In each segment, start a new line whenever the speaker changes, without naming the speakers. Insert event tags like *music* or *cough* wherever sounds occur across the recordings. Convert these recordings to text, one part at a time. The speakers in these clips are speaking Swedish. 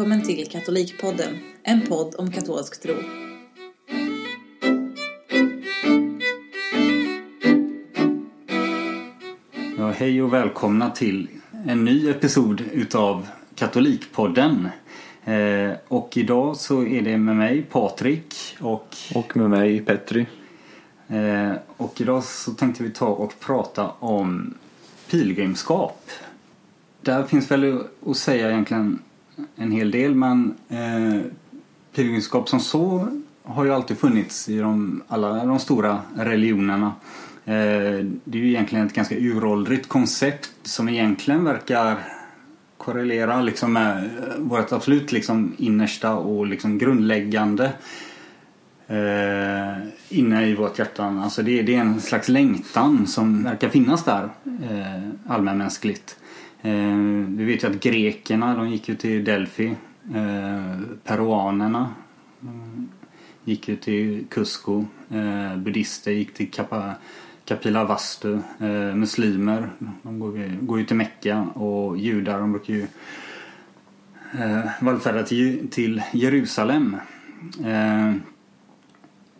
Välkommen till Katolikpodden, en podd om katolsk tro.
Ja, hej och välkomna till en ny episod utav Katolikpodden. Eh, och idag så är det med mig Patrik och,
Och med mig Petri.
eh, och idag så tänkte vi ta och prata om pilgrimskap. Där finns väl att säga egentligen en hel del men eh, pilgrimskap som så har ju alltid funnits i de, alla de stora religionerna. Eh, det är ju egentligen ett ganska uråldrigt koncept som egentligen verkar korrelera liksom med eh, vårt absolut liksom innersta och liksom grundläggande eh, inne i vårt hjärta. Alltså det, det är en slags längtan som verkar finnas där eh, allmänmänskligt. Eh, vi vet ju att grekerna de gick ju till Delphi. Eh, peruanerna mm, gick ju till Cusco. Eh, buddister gick till Kapa, Kapila Vastu. Eh, muslimer de går, ju- går ju till Mecka och judar de brukar ju eh, vallfärda till, till Jerusalem. Eh,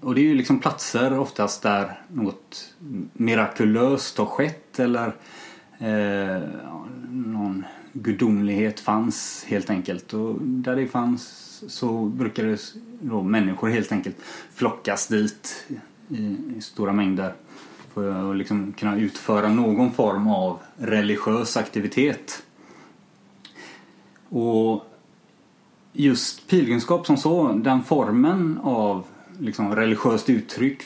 och det är ju liksom platser oftast där något mirakulöst har skett eller eh, någon gudomlighet fanns helt enkelt. Och där det fanns så brukade då människor helt enkelt flockas dit i, i stora mängder för att liksom kunna utföra någon form av religiös aktivitet. Och just pilgrimskap som så, den formen av liksom religiöst uttryck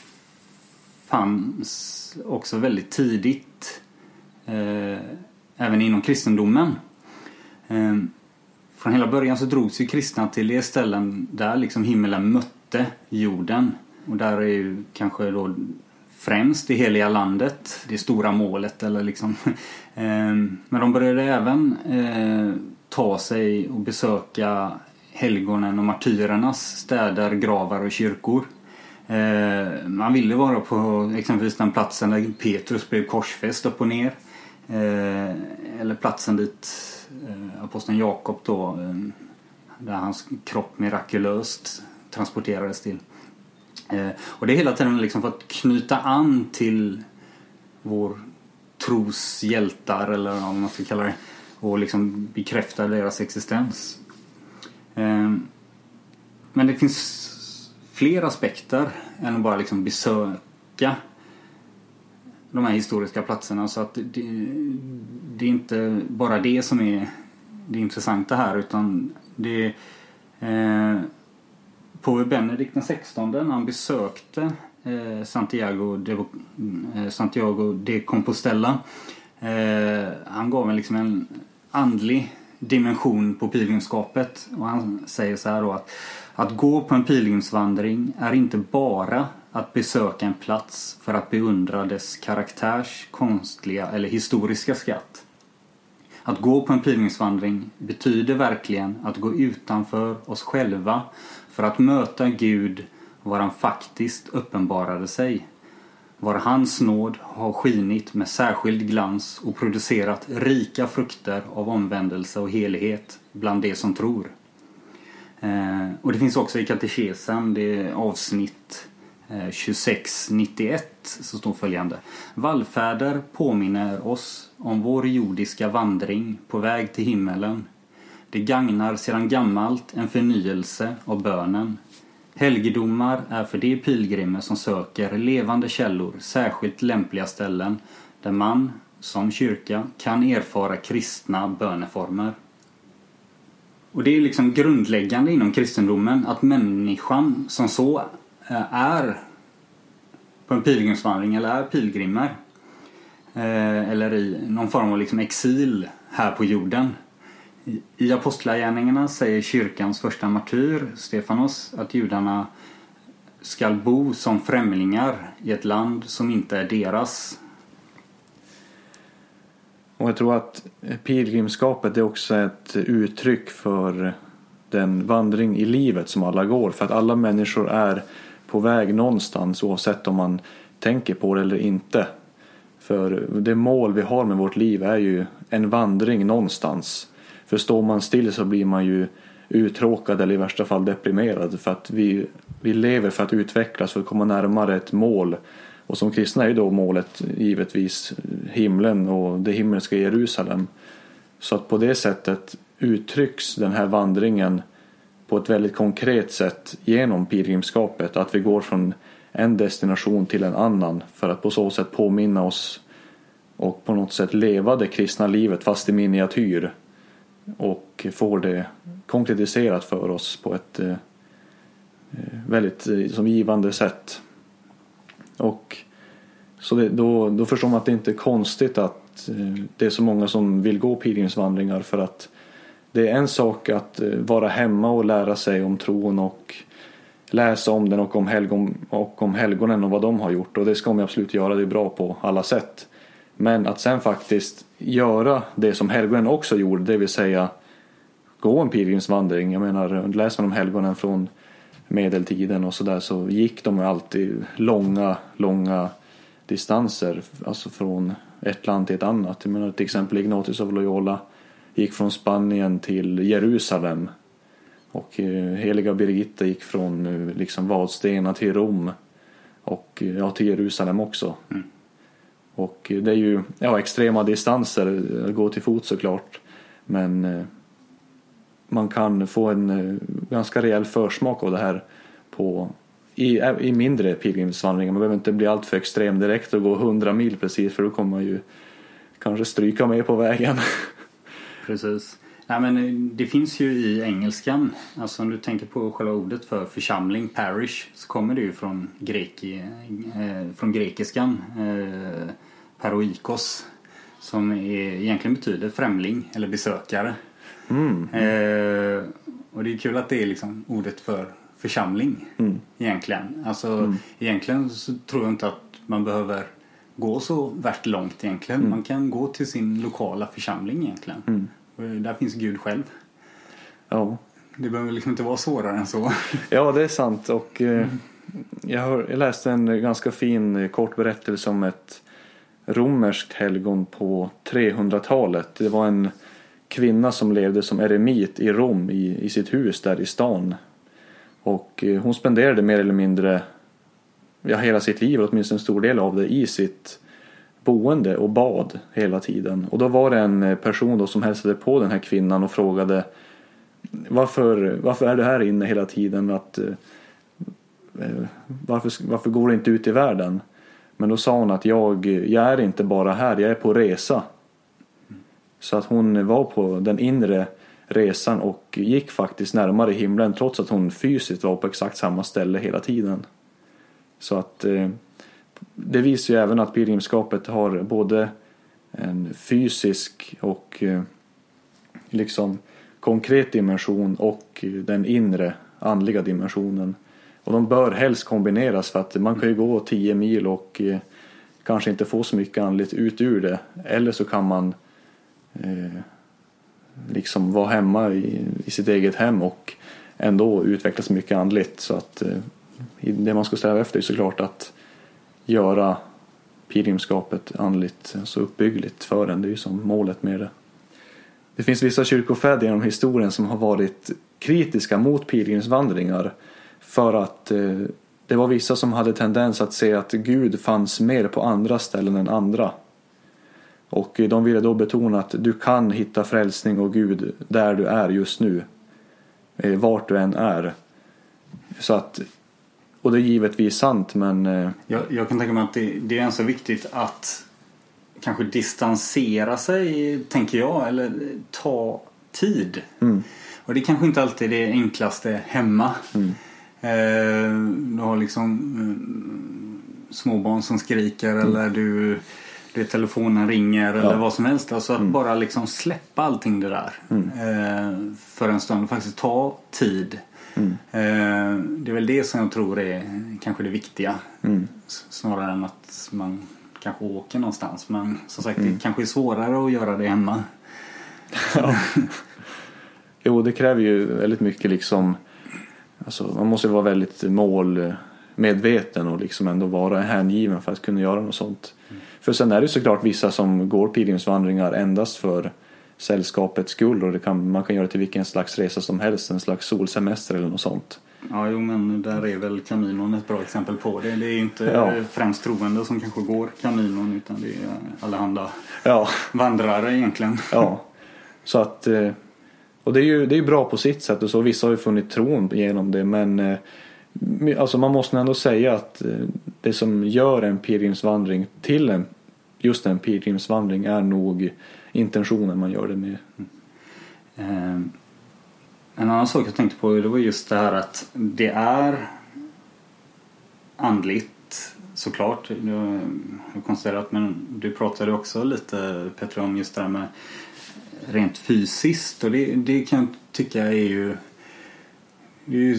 fanns också väldigt tidigt eh, även inom kristendomen. Ehm, från hela början så drogs ju kristna till de ställen där liksom himmelen mötte jorden. Och där är ju kanske då främst det heliga landet, det stora målet eller liksom. *laughs* Ehm, men de började även eh, ta sig och besöka helgonen och martyrernas städer, gravar och kyrkor. Ehm, man ville vara på exempelvis den platsen där Petrus blev korsfäst upp och ner. Eh, Eller platsen dit eh, aposteln Jakob då, eh, där hans kropp mirakulöst transporterades till. Eh, Och det är hela tiden liksom för att knyta an till vår tros hjältar eller vad man ska kalla det och liksom bekräfta deras existens. Eh, Men det finns fler aspekter än att bara liksom besöka de här historiska platserna så att det, det är inte bara det som är det intressanta här utan det eh, Påve Benedikt den 16 när han besökte eh, Santiago, de, eh, Santiago de Compostela eh, han gav en, liksom en andlig dimension på pilgrimskapet och han säger så här då att att gå på en pilgrimsvandring är inte bara att besöka en plats för att beundra dess karaktärs konstliga eller historiska skatt. Att gå på en pilgrimsvandring betyder verkligen att gå utanför oss själva för att möta Gud var han faktiskt uppenbarade sig. Var hans nåd har skinit med särskild glans och producerat rika frukter av omvändelse och helighet bland de som tror. Eh, och det finns också i katekesen, det är avsnitt Eh, 2691 så står följande. Vallfärder påminner oss om vår jordiska vandring på väg till himmelen. Det gagnar sedan gammalt en förnyelse av bönen. Helgedomar är för de pilgrimer som söker levande källor särskilt lämpliga ställen där man, som kyrka, kan erfara kristna böneformer. Och det är liksom grundläggande inom kristendomen att människan som så Eh, är på en pilgrimsvandring eller är pilgrimer. Eh, eller i någon form av liksom exil här på jorden. I- I Apostlagärningarna säger kyrkans första martyr, Stefanos, att judarna skall bo som främlingar i ett land som inte är deras.
Och jag tror att pilgrimskapet är också ett uttryck för den vandring i livet som alla går. För att alla människor är på väg någonstans oavsett om man tänker på det eller inte. För det mål vi har med vårt liv är ju en vandring någonstans. För står man still så blir man ju uttråkad eller i värsta fall deprimerad. För att vi, vi lever för att utvecklas, för att komma närmare ett mål. Och som kristna är ju då målet givetvis himlen och det himmelska Jerusalem. Så att på det sättet uttrycks den här vandringen på ett väldigt konkret sätt genom pilgrimskapet. Att vi går från en destination till en annan för att på så sätt påminna oss och på något sätt leva det kristna livet fast i miniatyr och får det konkretiserat för oss på ett eh, eh, väldigt eh, som givande sätt. Och så det, då, då förstår man att det inte är konstigt att det är så många som vill gå pilgrimsvandringar för att det är en sak att eh, vara hemma och lära sig om tron och läsa om den och om, helgon, och om helgonen och vad de har gjort och det ska man absolut göra, det är bra på alla sätt. Men att sen faktiskt göra det som helgonen också gjorde, det vill säga gå en pilgrimsvandring. Jag menar, läser man om helgonen från medeltiden och sådär så gick de alltid långa, långa distanser, alltså från ett land till ett annat. Jag menar till exempel Ignatius av Loyola gick från Spanien till Jerusalem och eh, heliga Birgitta gick från eh, liksom Vadstena till Rom och eh, ja, till Jerusalem också. Mm. Och det är ju ja, extrema distanser, att gå till fot såklart. Men man kan få en ganska rejäl försmak av det här på, i, i mindre pilgrimsvandringar. Man behöver inte bli alltför extrem direkt och gå 100 mil precis för då kommer man ju kanske stryka med på vägen. *laughs*
Precis. Nej, men eh, det finns ju i engelskan, alltså om du tänker på själva ordet för församling, parish, så kommer det ju från, greki, eh, från grekiskan. Eh, paroikos som är, egentligen betyder främling eller besökare. Mm. Eh, och det är kul att det är liksom ordet för församling mm. egentligen. Alltså mm. egentligen så tror jag inte att man behöver gå så värst långt egentligen. Mm. Man kan gå till sin lokala församling egentligen. Mm. Och där finns Gud själv.
Ja.
Det behöver liksom inte vara svårare än så. *laughs*
Ja, det är sant. Och eh, jag, har, jag läste en ganska fin eh, kort berättelse om ett romerskt helgon på 300-talet. Det var en kvinna som levde som eremit i Rom i, i sitt hus där i stan. Och eh, hon spenderade mer eller mindre ja, hela sitt liv, åtminstone en stor del av det, i sitt boende och bad hela tiden. Och då var det en eh, person då som hälsade på den här kvinnan och frågade varför, varför är du här inne hela tiden? Att, eh, eh varför, varför går du inte ut i världen? Men då sa hon att jag, jag är inte bara här, jag är på resa. Så att hon var på den inre resan och gick faktiskt närmare himlen trots att hon fysiskt var på exakt samma ställe hela tiden. Så att eh, det visar ju även att pilgrimskapet har både en fysisk och eh, liksom konkret dimension och den inre andliga dimensionen. Och de bör helst kombineras för att man kan ju gå 10 mil och eh, kanske inte få så mycket andligt ut ur det. Eller så kan man eh, liksom vara hemma i, i sitt eget hem och ändå utvecklas mycket andligt. Så att eh, det man ska sträva efter är såklart att göra pilgrimskapet andligt eh, så uppbyggligt för en. Det är ju som målet med det. Det finns vissa kyrkofäder genom historien som har varit kritiska mot pilgrimsvandringar för att eh, det var vissa som hade tendens att se att Gud fanns mer på andra ställen än andra. Och eh, de ville då betona att du kan hitta frälsning och Gud där du är just nu. Eh, vart du än är. Så att, och det är givetvis sant men... Eh,
jag, jag kan tänka mig att det, det är så viktigt att kanske distansera sig, tänker jag, eller ta tid. Mm. Och det är kanske inte alltid är det enklaste hemma. Mm. Eh, du har liksom eh, småbarn som skriker mm. eller du, du telefonen ringer ja. eller vad som helst. Alltså att mm. bara liksom släppa allting det där mm. eh, för en stund och faktiskt ta tid. Mm. Eh, det är väl det som jag tror är kanske det viktiga. Mm. Snarare än att man kanske åker någonstans. Men som sagt det kanske är svårare att göra det hemma.
Ja. Jo, det kräver ju väldigt mycket liksom Alltså, man måste vara väldigt målmedveten och liksom ändå vara hängiven för att kunna göra något sånt. Mm. För sen är det såklart vissa som går pilgrimsvandringar endast för sällskapets skull och det kan, man kan göra det till vilken slags resa som helst, en slags solsemester eller något sånt.
Ja, jo men där är väl Caminon ett bra exempel på det. Det är inte
Ja.
främst troende som kanske går Caminon utan det är allehanda
Ja,
vandrare egentligen.
ja. Så att, eh, och det är ju det är bra på sitt sätt och så. Vissa har ju funnit tron genom det men eh, alltså man måste ändå säga att eh, det som gör en pilgrimsvandring till en just en pilgrimsvandring är nog intentionen man gör det med.
Eh, En annan sak jag tänkte på det var just det här att det är andligt såklart. Jag har konstaterat men du pratade också lite Petra om just det här med rent fysiskt och det, det kan jag tycka är ju det är ju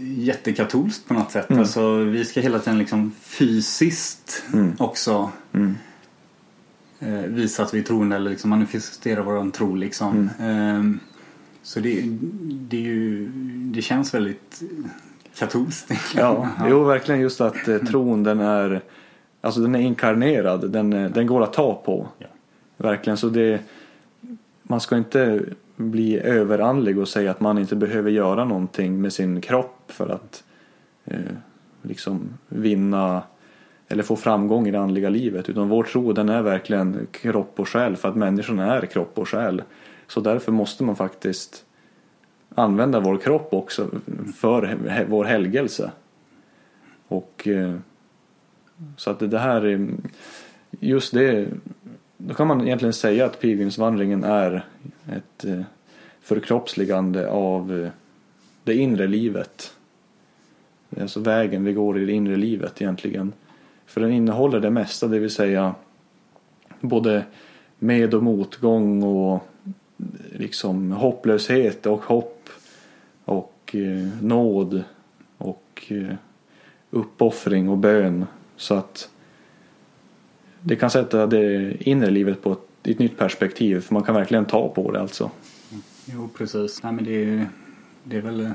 jättekatolskt på något sätt.
Mm.
Alltså, vi ska hela tiden liksom fysiskt
Mm.
också
Mm.
Eh, visa att vi är troende eller liksom manifestera vår tro. Liksom. Ehm, så det, det, är ju, det känns väldigt katolskt egentligen.
Ja, jo verkligen just att eh, tron den är Alltså den är inkarnerad, den, eh, den går att ta på.
Ja.
Verkligen, så det Man ska inte bli överandlig och säga att man inte behöver göra någonting med sin kropp för att eh, liksom vinna eller få framgång i det andliga livet. Utan vår tro den är verkligen kropp och själ för att människan är kropp och själ. Så därför måste man faktiskt använda vår kropp också för vår helgelse. Och eh, så att det- här är just det då kan man egentligen säga att pilgrimsvandringen är ett eh, förkroppsligande av eh, det inre livet. Alltså vägen vi går i det inre livet egentligen. För den innehåller det mesta, det vill säga både med och motgång och liksom hopplöshet och hopp och eh, nåd och eh, uppoffring och bön. Så att det kan sätta det inre livet på ett, i ett nytt perspektiv för man kan verkligen ta på det alltså. Mm.
Jo, precis. Nej, men det, är, det är väl eh,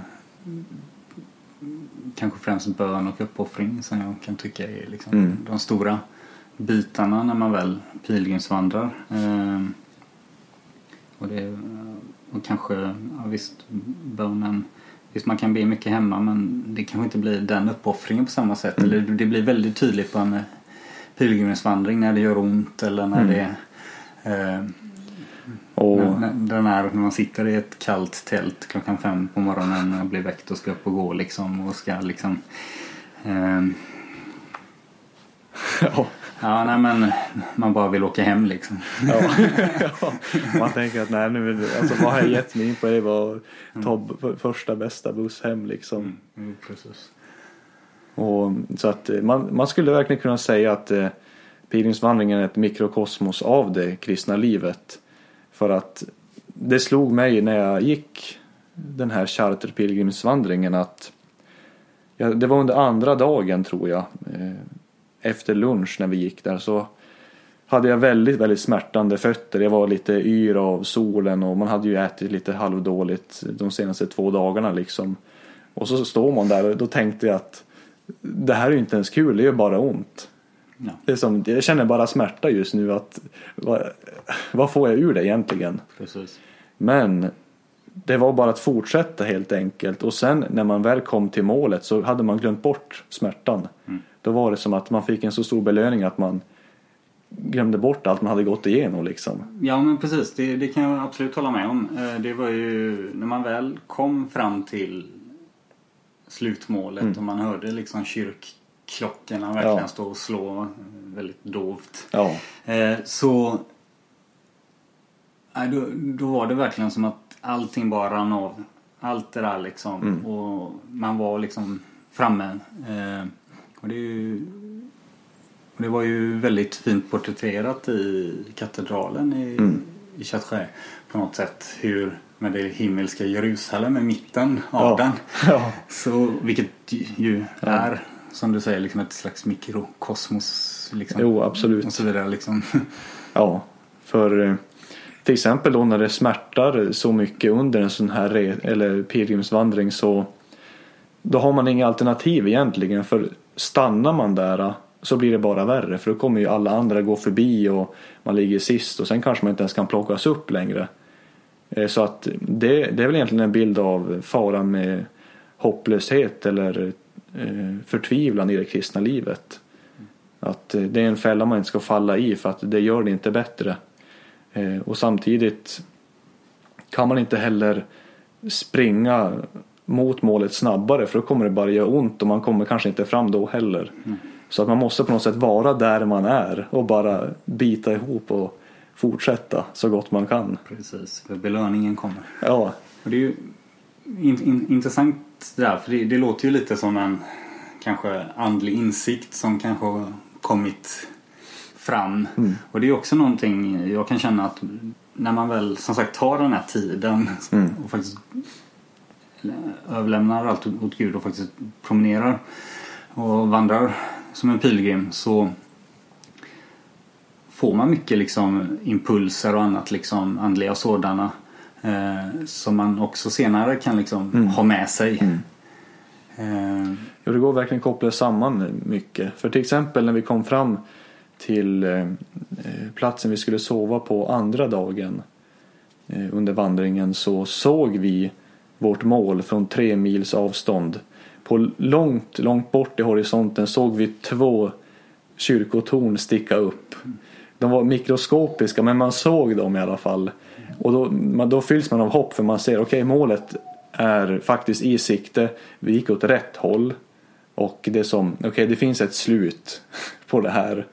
kanske främst bön och uppoffring som jag kan tycka är liksom
Mm.
de stora bitarna när man väl pilgrimsvandrar. Ehm, och, det, och kanske, ja, visst, bönen Visst man kan be mycket hemma men det kanske inte blir den uppoffringen på samma sätt.
Mm.
Eller det blir väldigt tydligt på en eh, pilgrimsvandring när det gör ont eller när
Mm.
det eh,
Och,
den här, när man sitter i ett kallt tält klockan fem på morgonen och blir väckt och ska upp och gå liksom och ska liksom ehm, *laughs*
ja,
Ja, nej men man bara vill åka hem liksom.
ja, *laughs* ja. Man tänker att nej nu, alltså vad har jag gett mig in på det var ta b- första bästa buss hem liksom.
Mm, precis.
Och, så att eh, man, man skulle verkligen kunna säga att eh, pilgrimsvandringen är ett mikrokosmos av det kristna livet. För att det slog mig när jag gick den här charterpilgrimsvandringen att ja, det var under andra dagen tror jag eh, efter lunch när vi gick där så hade jag väldigt, väldigt smärtande fötter. Jag var lite yr av solen och man hade ju ätit lite halvdåligt de senaste två dagarna liksom. Och så står man där och då tänkte jag att det här är ju inte ens kul, det gör bara ont.
Ja.
Det är som, jag känner bara smärta just nu. att vad, vad får jag ur det egentligen?
Precis.
Men det var bara att fortsätta helt enkelt. Och sen när man väl kom till målet så hade man glömt bort smärtan.
Mm.
Då var det som att man fick en så stor belöning att man glömde bort allt man hade gått igenom liksom.
Ja men precis, det, det kan jag absolut hålla med om. Eh, Det var ju när man väl kom fram till slutmålet
Mm.
och man hörde liksom kyrkklockorna verkligen
Ja.
stå och slå eh, väldigt dovt.
Ja,
Eh, Så nej, då, då var det verkligen som att allting bara rann av. Allt det där liksom.
Mm.
Och man var liksom framme. Eh, Och det, är ju, och det var ju väldigt fint porträtterat i katedralen i,
Mm.
i Chatré på något sätt. Hur med det himmelska Jerusalem i mitten av
Ja.
den.
ja,
Så, vilket ju är som du säger liksom ett slags mikrokosmos. Liksom.
jo absolut.
Och så vidare liksom. *laughs*
Ja, för eh, till exempel då när det smärtar så mycket under en sån här eller pilgrimsvandring så då har man inga alternativ egentligen för stannar man där eh, så blir det bara värre för då kommer ju alla andra gå förbi och man ligger sist och sen kanske man inte ens kan plockas upp längre. Eh, Så att det, det är väl egentligen en bild av faran med hopplöshet eller förtvivlan i det kristna livet. Att eh, det är en fälla man inte ska falla i för att det gör det inte bättre. Eh, Och samtidigt kan man inte heller springa mot målet snabbare för då kommer det bara göra ont och man kommer kanske inte fram då heller. Så att man måste på något sätt vara där man är och bara bita ihop och fortsätta så gott man kan.
Precis, för belöningen kommer.
Ja,
Och det är ju in, in, intressant det där, för det, det låter ju lite som en kanske andlig insikt som kanske har kommit fram. Och det är också någonting jag kan känna att när man väl som sagt tar den här tiden och faktiskt överlämnar allt åt Gud och faktiskt promenerar och vandrar som en pilgrim så får man mycket liksom impulser och annat liksom andliga sådana eh, som man också senare kan liksom ha med sig. Eh,
Ja, det går verkligen att koppla samman mycket. För till exempel när vi kom fram till eh, platsen vi skulle sova på andra dagen eh, under vandringen så såg vi vårt mål från tre mils avstånd. På långt, långt bort i horisonten såg vi två kyrkotorn sticka upp. De var mikroskopiska men man såg dem i alla fall. Och då, man, då fylls man av hopp för man ser okej målet är faktiskt i sikte. Vi gick åt rätt håll. Och det som, okej det finns ett slut *laughs* på det här.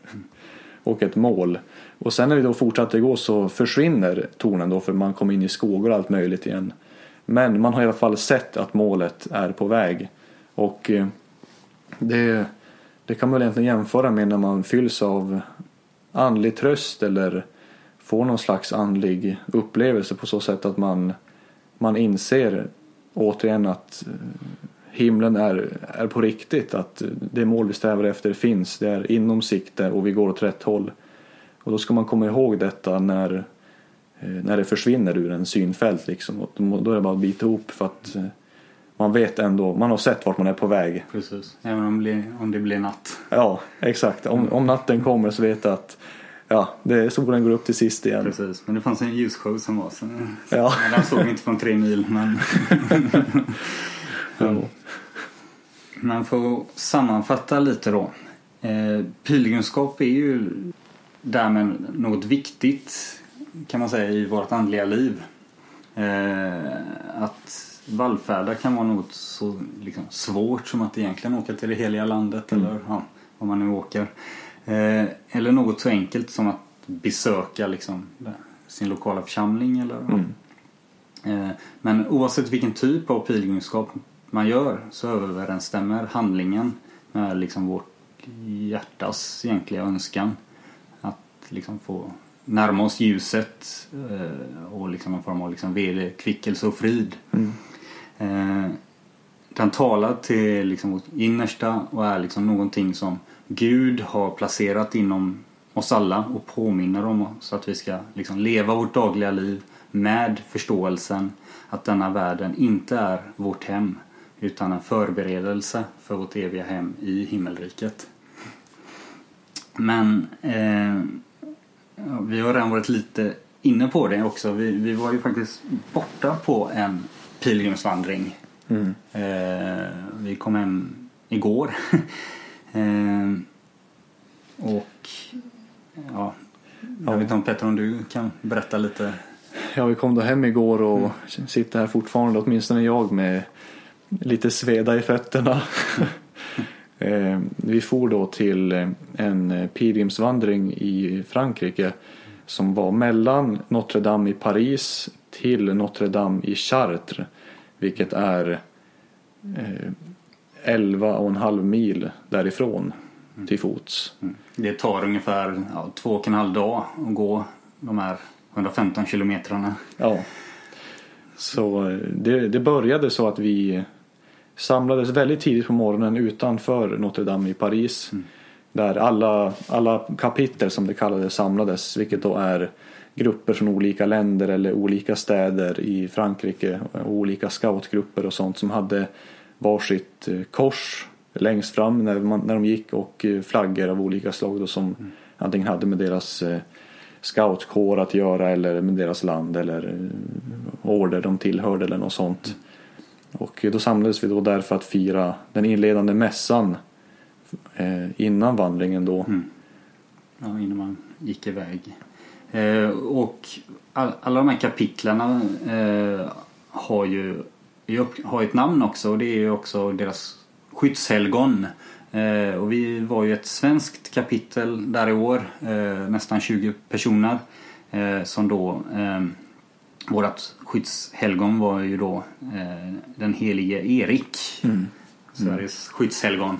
Och ett mål. Och sen när vi då fortsatte gå så försvinner tornen då för man kom in i skogar och allt möjligt igen. Men man har i alla fall sett att målet är på väg. Och eh, det, det kan man väl egentligen jämföra med när man fylls av andlig tröst eller får någon slags andlig upplevelse på så sätt att man, man inser återigen att eh, himlen är, är på riktigt. Att det mål vi strävar efter finns. Det är inom sikte och vi går åt rätt håll. Och då ska man komma ihåg detta när, eh, när det försvinner ur en synfält. Liksom. Och då är det bara att bita ihop för att eh, man vet ändå, man har sett vart man är på väg.
precis, även om det blir, om det blir natt.
Ja, exakt. Om, om natten kommer så vet jag att ja, det, solen går upp till sist igen.
Precis, men det fanns en ljusshow som var så,
Ja. *laughs*
den såg vi inte från tre mil men *laughs*
Ja.
Men för att sammanfatta lite då. Eh, pilgrimskap är ju därmed något viktigt kan man säga i vårt andliga liv. Eh, att vallfärda kan vara något så liksom, svårt som att egentligen åka till det heliga landet eller ja, vad man nu åker. Eh, eller något så enkelt som att besöka liksom, sin lokala församling eller ja. Eh, Men oavsett vilken typ av pilgrimskap man gör så överensstämmer handlingen med liksom vårt hjärtas egentliga önskan. Att liksom få närma oss ljuset eh, och liksom en form av liksom vederkvickelse och frid. Eh, Den talar till liksom vårt innersta och är liksom någonting som Gud har placerat inom oss alla och påminner om oss att vi ska liksom leva vårt dagliga liv med förståelsen att denna världen inte är vårt hem utan en förberedelse för vårt eviga hem i himmelriket. Men eh, vi har redan varit lite inne på det också. Vi, vi var ju faktiskt borta på en pilgrimsvandring.
Mm.
Eh, vi kom hem igår. *laughs* eh, och ja, jag vet inte om Petter om du kan berätta lite.
Ja, vi kom då hem igår och sitter här fortfarande, åtminstone jag, med lite sveda i fötterna. *laughs* Eh, vi for då till en pilgrimsvandring i Frankrike som var mellan Notre Dame i Paris till Notre Dame i Chartres, vilket är eh, 11 och en halv mil därifrån till fots.
Det tar ungefär ja, två och en halv dag att gå de här 115 kilometrarna.
Ja. Så eh, det, det började så att vi samlades väldigt tidigt på morgonen utanför Notre Dame i Paris. Där alla, alla kapitel som det kallades samlades, vilket då är grupper från olika länder eller olika städer i Frankrike och olika scoutgrupper och sånt som hade varsitt eh, kors längst fram när, man, när de gick och eh, flaggor av olika slag då som antingen hade med deras eh, scoutkår att göra eller med deras land eller order de tillhörde eller något sånt. Och då samlades vi då där för att fira den inledande mässan innan vandringen då.
Mm. Ja, innan man gick iväg. Eh, och all, alla de här kapitlerna eh, har ju har ett namn också och det är ju också deras skyddshelgon. Eh, och vi var ju ett svenskt kapitel där i år, eh, nästan 20 personer. Eh, som då, vårt skyddshelgon var ju då den helige Erik. Mm. Sveriges skyddshelgon.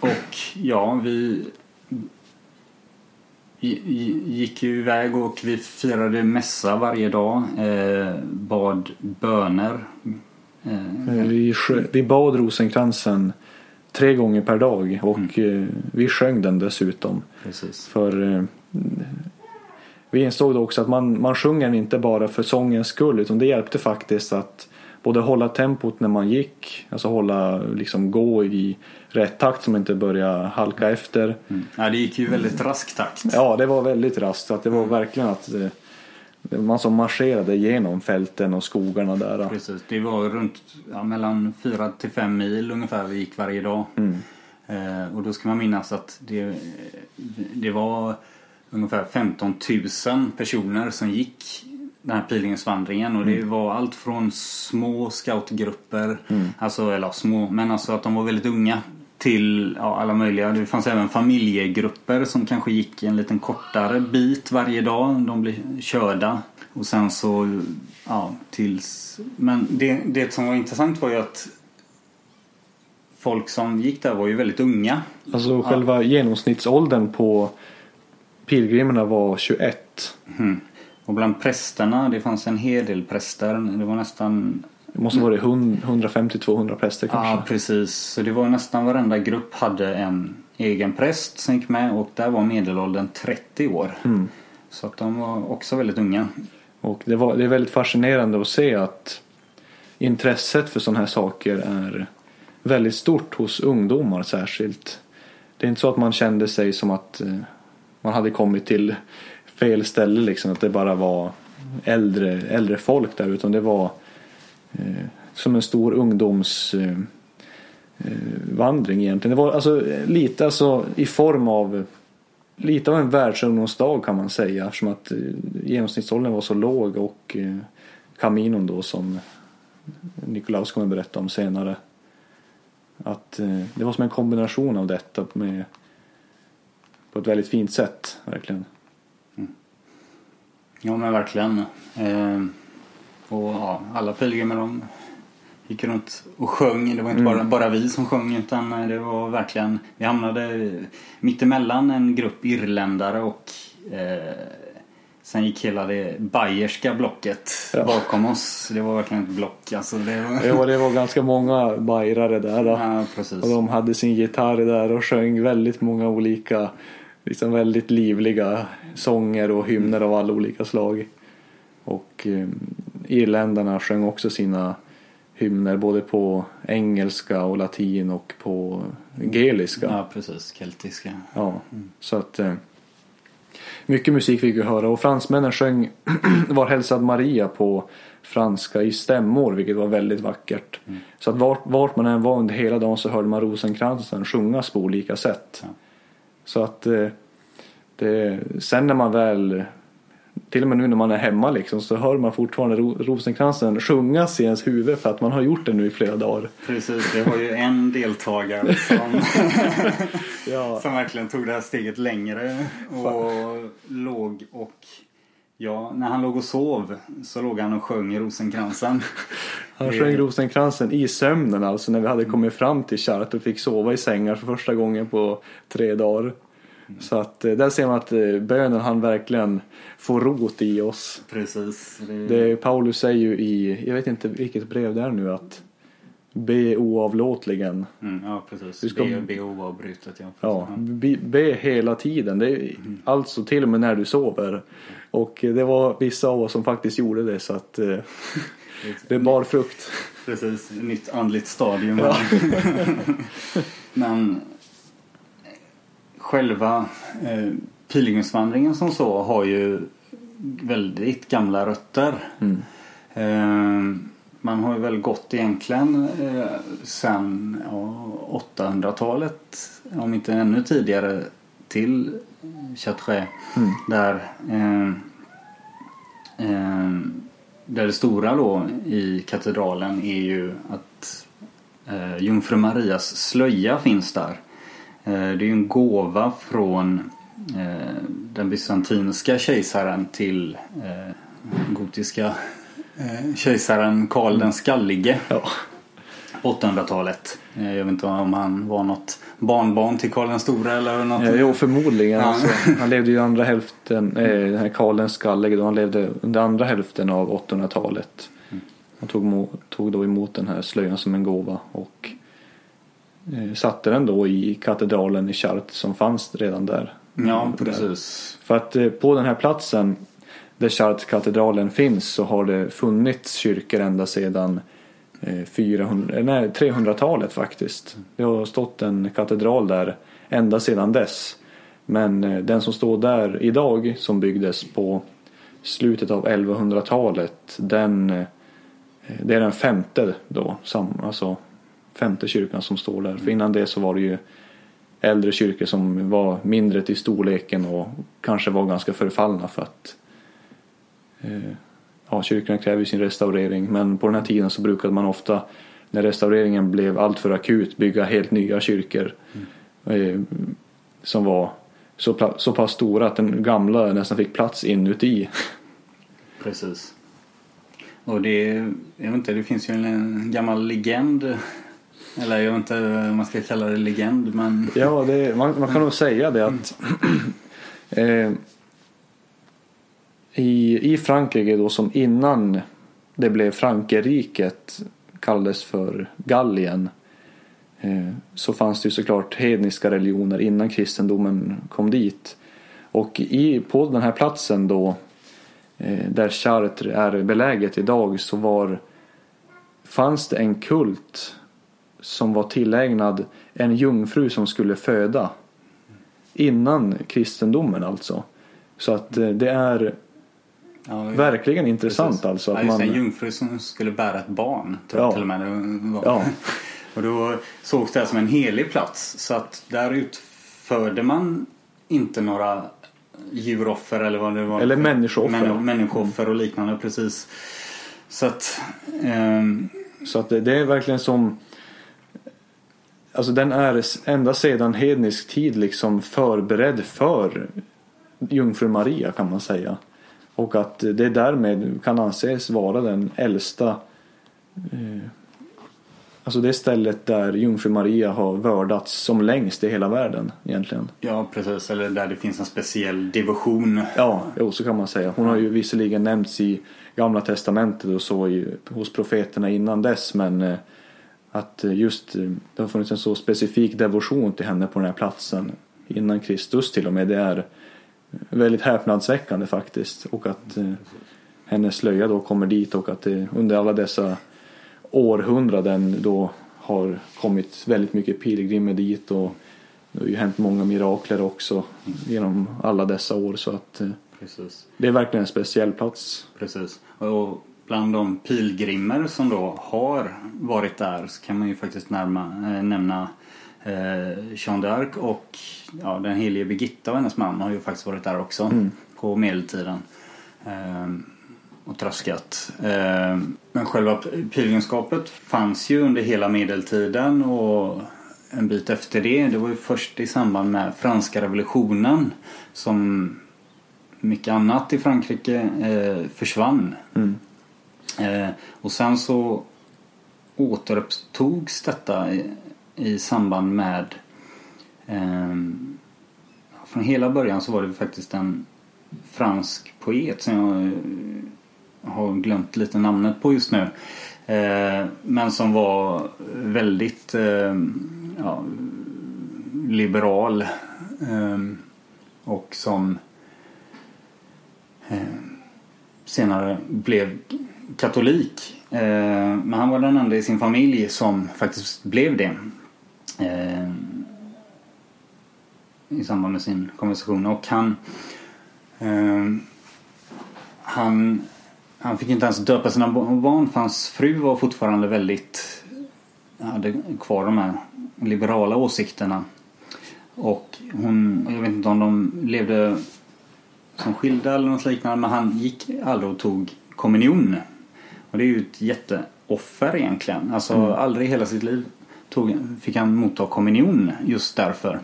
Och ja, vi gick ju iväg och vi firade mässa varje dag. Eh, bad böner.
Eh, vi, vi bad rosenkransen tre gånger per dag och mm. Eh, vi sjöng den dessutom.
Precis.
För eh, vi insåg då också att man, man sjunger den inte bara för sångens skull utan det hjälpte faktiskt att både hålla tempot när man gick, alltså hålla, liksom gå i rätt takt som inte börjar halka efter.
Mm. Ja, det gick ju väldigt rask takt.
Ja, det var väldigt raskt. Att det var verkligen att eh, man som marscherade genom fälten och skogarna där.
Precis, det var runt ja, mellan 4 till 5 mil ungefär vi gick varje dag.
Mm.
Eh, och då ska man minnas att det, det var ungefär 15 000 personer som gick den här pilgrimsvandringen och det mm. var allt från små scoutgrupper,
mm.
alltså, eller små, men alltså att de var väldigt unga till ja, alla möjliga. Det fanns även familjegrupper som kanske gick en liten kortare bit varje dag. De blev körda och sen så, ja, tills... Men det, det som var intressant var ju att folk som gick där var ju väldigt unga.
Alltså själva ja. genomsnittsåldern på pilgrimerna var 21.
Mm. Och bland prästerna, det fanns en hel del präster. Det var nästan...
Det måste vara 150-200 präster kanske?
Ja, precis. Så det var nästan varenda grupp hade en egen präst som gick med och där var medelåldern 30 år.
Mm.
Så att de var också väldigt unga.
Och det, var, det är väldigt fascinerande att se att intresset för sådana här saker är väldigt stort hos ungdomar särskilt. Det är inte så att man kände sig som att eh, man hade kommit till fel ställe liksom. Att det bara var äldre, äldre folk där. Utan det var Eh, som en stor ungdomsvandring eh, eh egentligen. Det var alltså lite alltså i form av lite av en världsungdomsdag kan man säga. Eftersom att eh, genomsnittsåldern var så låg och eh, Caminon då som Nikolaus kommer berätta om senare. Att eh, det var som en kombination av detta med på ett väldigt fint sätt verkligen. Mm.
Ja men verkligen. Eh, och ja, alla pilgrimer de gick runt och sjöng. Det var inte mm. bara, bara vi som sjöng utan det var verkligen, vi hamnade mittemellan en grupp irländare och eh, sen gick hela det bayerska blocket ja. bakom oss. Det var verkligen ett block. Alltså det, var...
ja, det var ganska många bajrare där. Då.
Ja, precis.
Och de hade sin gitarr där och sjöng väldigt många olika liksom väldigt livliga sånger och hymner av alla olika slag. Och eh, irländarna sjöng också sina hymner både på engelska och latin och på geliska.
Ja, precis. Keltiska.
Ja, mm. så att eh, mycket musik fick vi höra och fransmännen sjöng *clears throat* Var hälsad Maria på franska i stämmor vilket var väldigt vackert.
Mm.
Så att vart, vart, man än var under hela dagen så hörde man rosenkransen sjungas på olika sätt.
Ja.
Så att eh, det, sen när man väl till och med nu när man är hemma liksom så hör man fortfarande ro, rosenkransen sjungas i ens huvud för att man har gjort det nu i flera dagar.
Precis, det var ju en deltagare *laughs* som, *laughs* ja. som verkligen tog det här steget längre och låg och Ja, när han låg och sov så låg han och sjöng rosenkransen. *laughs*
Han sjöng rosenkransen i sömnen alltså när vi hade kommit fram till Chart och fick sova i sängar för första gången på tre dagar. Så att eh, där ser man att eh, bönen han verkligen får rot i oss.
Precis.
Det... det Paulus säger ju i, jag vet inte vilket brev det är nu att be oavlåtligen.
Mm, ja precis, du ska... be, be oavbrutet. Ja,
ja be, be, hela tiden. Det är, mm. Alltså till och med när du sover. Och det var vissa av oss som faktiskt gjorde det så att eh, det bar frukt.
Precis, nytt andligt stadium. Ja. *laughs* Men själva eh, pilgrimsvandringen som så har ju väldigt gamla rötter.
Mm.
Eh, man har ju väl gått egentligen eh, sen ja, 800-talet, om inte ännu tidigare, till Chartres.
Mm.
Där, eh, eh, där det stora då i katedralen är ju att eh, Jungfru Marias slöja finns där. Eh, det är ju en gåva från eh, den bysantinska kejsaren till eh, gotiska kejsaren Karl den skallige
Ja.
på 800-talet. Eh, jag vet inte om han var något barnbarn till Karl den stora eller något.
Ja, jo, förmodligen.
Ja.
Alltså, han levde ju andra hälften, eh, den här Karl den skallige, då han levde under andra hälften av 800-talet. Han tog, tog då emot den här slöjan som en gåva och satte den då i katedralen i Chartres som fanns redan där.
Ja, precis.
För att eh, på den här platsen där Chartres-katedralen finns så har det funnits kyrkor ända sedan eh, 400, nej, 300-talet faktiskt. Det har stått en katedral där ända sedan dess. Men eh, den som står där idag som byggdes på slutet av 1100-talet den eh, det är den femte då, alltså femte kyrkan som står där. För innan det så var det ju äldre kyrkor som var mindre till storleken och kanske var ganska förfallna för att eh, ja, kyrkorna kräver ju sin restaurering. Men på den här tiden så brukade man ofta när restaureringen blev alltför akut bygga helt nya kyrkor eh, som var så, så pass stora att den gamla nästan fick plats inuti.
Precis. Och det, jag vet inte, det finns ju en gammal legend. Eller jag vet inte om man ska kalla det legend men
Ja, det, man, man kan nog säga det att *clears throat* eh, i, i Frankrike då som innan det blev Frankrike kallades för Gallien eh, så fanns det ju såklart hedniska religioner innan kristendomen kom dit. Och i, på den här platsen då eh, där Chartres är beläget idag så var fanns det en kult som var tillägnad en jungfru som skulle föda. Innan kristendomen alltså. Så att eh, det är
ja,
verkligen intressant
precis.
alltså.
Ja,
Att
just
man,
en jungfru som skulle bära ett barn. Tror
Ja.
till och med.
Ja. *laughs*
Och då sågs det som en helig plats. Så att där utförde man inte några djuroffer eller vad det var.
Eller människooffer.
Män, människooffer och liknande precis. Så att ehm,
Så att det, det är verkligen som Alltså den är ända sedan hednisk tid liksom förberedd för Jungfru Maria kan man säga. Och att det därmed kan anses vara den äldsta eh, Alltså det stället där Jungfru Maria har vördats som längst i hela världen egentligen.
ja precis. Eller där det finns en speciell devotion.
Ja, jo, så kan man säga. Hon har ju visserligen nämnts i Gamla Testamentet och så i, hos profeterna innan dess men eh, att eh, just eh, det har funnits en så specifik devotion till henne på den här platsen innan Kristus till och med. Det är väldigt häpnadsväckande faktiskt och att eh, hennes slöja då kommer dit och att det under alla dessa århundraden då har kommit väldigt mycket pilgrimer dit och det har ju hänt många mirakler också genom alla dessa år så att eh,
Precis.
det är verkligen en speciell plats.
Precis. Och bland de pilgrimer som då har varit där så kan man ju faktiskt närma, eh, nämna eh, Jeanne d'Arc och ja, den helige Birgitta och hennes man har ju faktiskt varit där också på medeltiden. Eh, och tröskat. Eh, men själva pilgrimskapet fanns ju under hela medeltiden och en bit efter det. Det var ju först i samband med franska revolutionen som mycket annat i Frankrike eh, försvann.
Mm.
Eh, och sen så återupptogs detta i, i samband med eh, från hela början så var det faktiskt en fransk poet som jag eh, har glömt lite namnet på just nu. Eh, men som var väldigt eh, ja, liberal eh, och som eh, senare blev katolik. Eh, men han var den enda i sin familj som faktiskt blev det. Eh, i samband med sin konversation. Och han, eh, han, han fick inte ens döpa sina barn för hans fru var fortfarande väldigt, hade kvar de här liberala åsikterna. Och hon, jag vet inte om de levde som skilda eller något liknande men han gick aldrig och tog kommunion. Och det är ju ett jätteoffer egentligen. Alltså mm. aldrig i hela sitt liv tog, fick han motta kommunion just därför.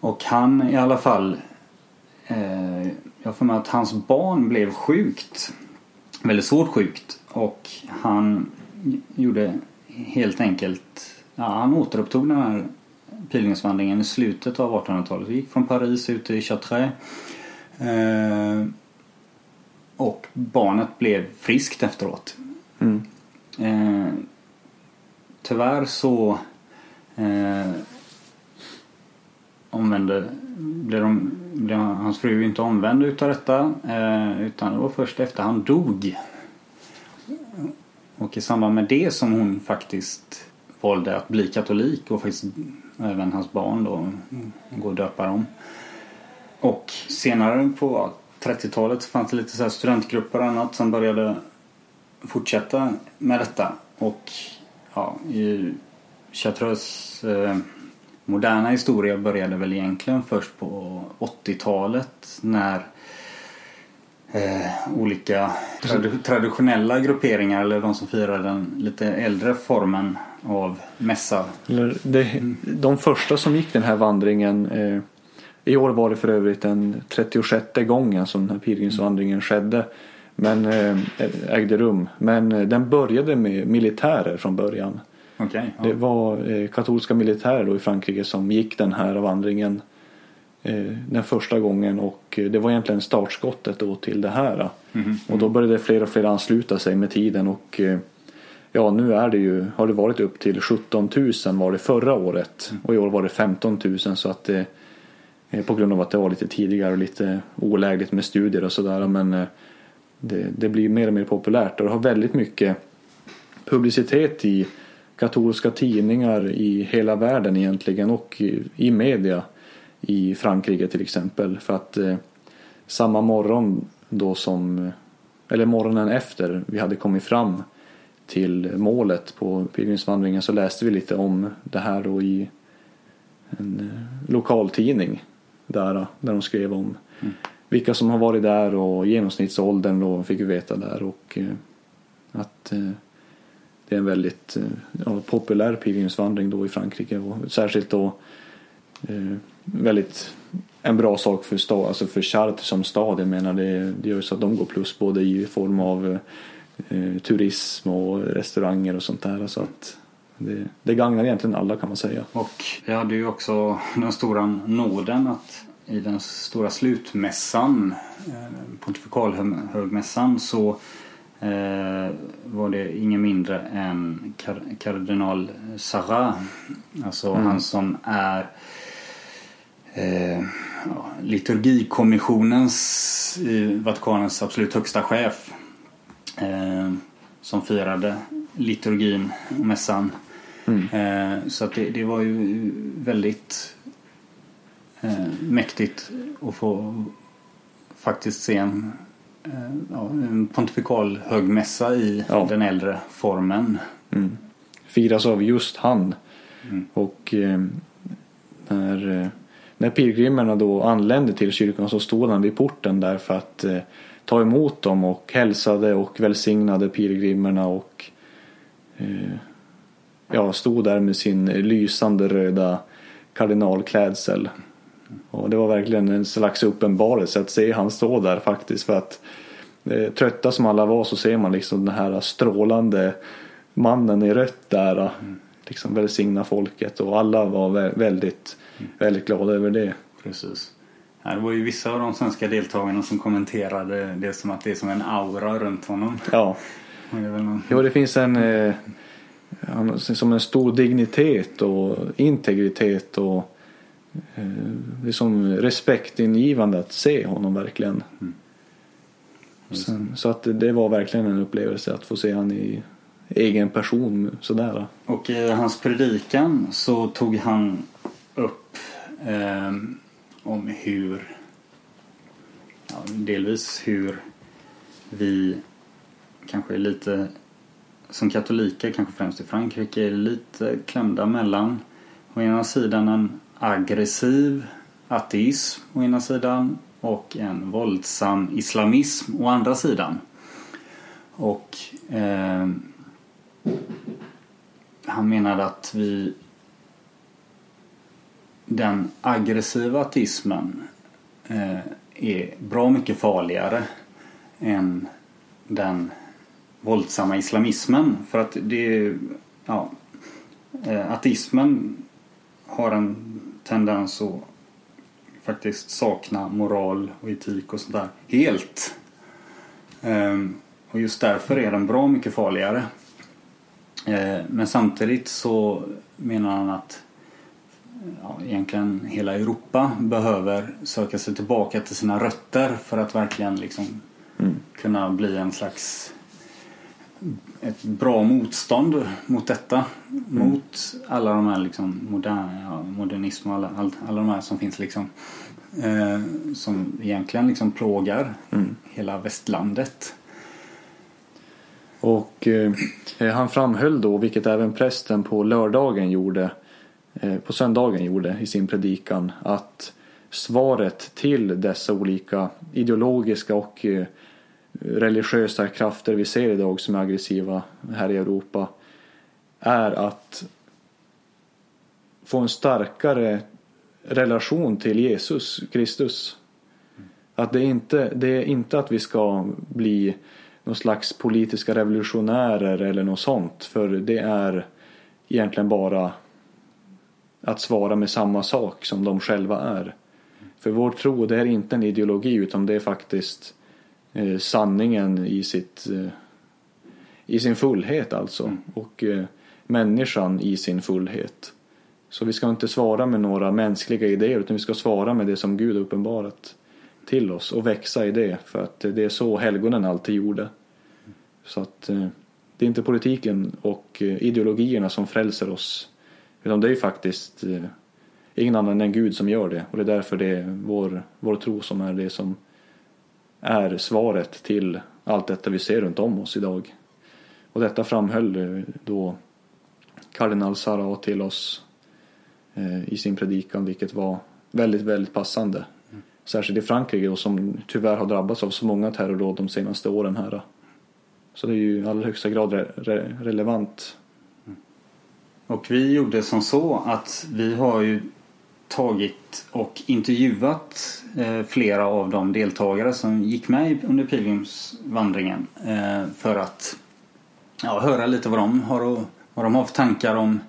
Och han i alla fall eh, jag får med att hans barn blev sjukt. Väldigt svårt sjukt. Och han gjorde helt enkelt, ja, han återupptog den här pilgrimsvandringen i slutet av 1800-talet. Vi gick från Paris ut till Chartres. Eh, och barnet blev friskt efteråt. Mm. Eh, tyvärr så eh, omvände, blev, de, blev hans fru inte omvänd utav detta eh, utan det var först efter han dog. Och i samband med det som hon faktiskt valde att bli katolik och faktiskt även hans barn då gå och döpa dem. Och senare på 30-talet fanns det lite så studentgrupper och annat som började fortsätta med detta. Och ja, i Chartreuse eh, moderna historia började väl egentligen först på 80-talet när eh, olika trad traditionella grupperingar eller de som firar den lite äldre formen av mässa.
De första som gick den här vandringen eh, i år var det för övrigt den 36 gången som den här pilgrimsvandringen skedde. Men eh, ägde rum. Men eh, den började med militärer från början.
Okay,
ja. Det var eh, katolska militärer då i Frankrike som gick den här vandringen den första gången och det var egentligen startskottet då till det här. Mm Och då började fler och fler ansluta sig med tiden och ja nu är det ju, har det varit upp till 17 000 var det förra året mm. och i år var det 15 000 så att det Eh, på grund av att det var lite tidigare och lite olägligt med studier och sådär men eh, det, det blir mer och mer populärt och det har väldigt mycket publicitet i katolska tidningar i hela världen egentligen och i, i media i Frankrike till exempel. För att eh, samma morgon då som, eh, eller morgonen efter vi hade kommit fram till målet på pilgrimsvandringen så läste vi lite om det här då i en eh, lokaltidning där, där de skrev om mm. vilka som har varit där och genomsnittsåldern då fick vi veta där och eh, att eh, det är en väldigt eh, ja, populär pilgrimsvandring då i Frankrike och särskilt då eh, väldigt en bra sak för, stad, alltså för Chartres som stad. Jag menar det, det gör så att de går plus både i form av eh, turism och restauranger och sånt där. Så att det, det gagnar egentligen alla kan man säga.
Och vi hade ju också den stora nåden att i den stora slutmässan, eh, pontifikalhögmässan, så eh, var det ingen mindre än kar kardinal Sarah. Alltså mm. han som är eh, ja, liturgikommissionens i Vatikanens absolut högsta chef. Eh, som firade liturgin och mässan. Mm. Eh, så att det, det, var ju väldigt eh, mäktigt att få faktiskt se en Eh, ja, en pontifikal högmässa i ja. den äldre formen.
Mm. Firas av just han. Mm. Och när, när pilgrimerna då anlände till kyrkan så stod han vid porten där för att ta emot dem och hälsade och välsignade pilgrimerna och ja, stod där med sin lysande röda kardinalklädsel. Och det var verkligen en slags uppenbarelse att se han stå där faktiskt för att eh, trötta som alla var så ser man liksom den här strålande mannen i rött där mm. liksom välsigna folket och alla var väldigt, väldigt glada över det.
Precis. det var ju vissa av de svenska deltagarna som kommenterade det som att det är som en aura runt honom.
Ja. Jo, det finns en eh, som en stor dignitet och integritet och Eh, det är som respektingivande att se honom verkligen. Mm. Sen, så att det var verkligen en upplevelse att få se honom i egen person sådär.
Och i hans predikan så tog han upp eh, om hur, ja, delvis hur vi kanske lite, som katoliker, kanske främst i Frankrike, är lite klämda mellan å ena sidan en aggressiv ateism å ena sidan och en våldsam islamism å andra sidan. Och eh, han menade att vi den aggressiva ateismen eh, är bra mycket farligare än den våldsamma islamismen. För att det ja, eh, ateismen har en tendens att faktiskt sakna moral och etik och sånt där helt. Ehm, och just därför är den bra mycket farligare. Ehm, men samtidigt så menar han att ja, egentligen hela Europa behöver söka sig tillbaka till sina rötter för att verkligen liksom mm. kunna bli en slags ett bra motstånd mot detta. Mm. Mot alla de här liksom modern, ja, modernism och alla, all, alla de här som finns liksom. Eh, som egentligen liksom plågar mm. hela västlandet.
Och eh, han framhöll då, vilket även prästen på lördagen gjorde, eh, på söndagen gjorde i sin predikan, att svaret till dessa olika ideologiska och eh, religiösa krafter vi ser idag som är aggressiva här i Europa är att få en starkare relation till Jesus Kristus. Att det är inte det är inte att vi ska bli någon slags politiska revolutionärer eller något sånt. För det är egentligen bara att svara med samma sak som de själva är. För vår tro det är inte en ideologi utan det är faktiskt eh, sanningen i, sitt, eh, i sin fullhet alltså. Mm. Och eh, människan i sin fullhet. Så vi ska inte svara med några mänskliga idéer utan vi ska svara med det som Gud uppenbarat till oss och växa i det för att det är så helgonen alltid gjorde. Så att eh, det är inte politiken och eh, ideologierna som frälser oss utan det är faktiskt eh, ingen annan än Gud som gör det och det är därför det är vår, vår tro som är det som är svaret till allt detta vi ser runt om oss idag. Och detta framhöll eh, då kardinal Sara till oss eh, i sin predikan vilket var väldigt, väldigt passande. Särskilt i Frankrike och som tyvärr har drabbats av så många terrordåd de senaste åren här. Så det är ju i allra högsta grad re re relevant. Mm.
Och vi gjorde som så att vi har ju tagit och intervjuat eh, flera av de deltagare som gick med under pilgrimsvandringen eh, för att ja, höra lite vad de har och, vad de har för tankar om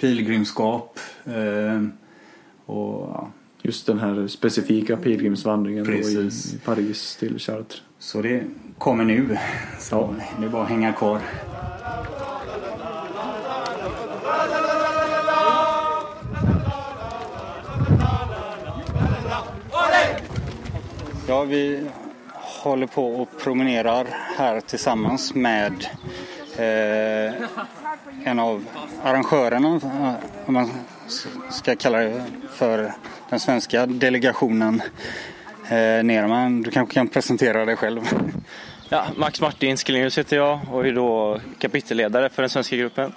pilgrimskap. Eh, och, ja.
Just den här specifika pilgrimsvandringen i, i Paris till Chartres.
Så det kommer nu. Så ja. det är bara att hänga kvar. Ja, vi håller på och promenerar här tillsammans med eh, en av arrangörerna, om man ska kalla det för den svenska delegationen eh, Nerman. Du kanske kan presentera dig själv?
Ja, Max Martin Skillenius heter jag och är då kapitelledare för den svenska gruppen.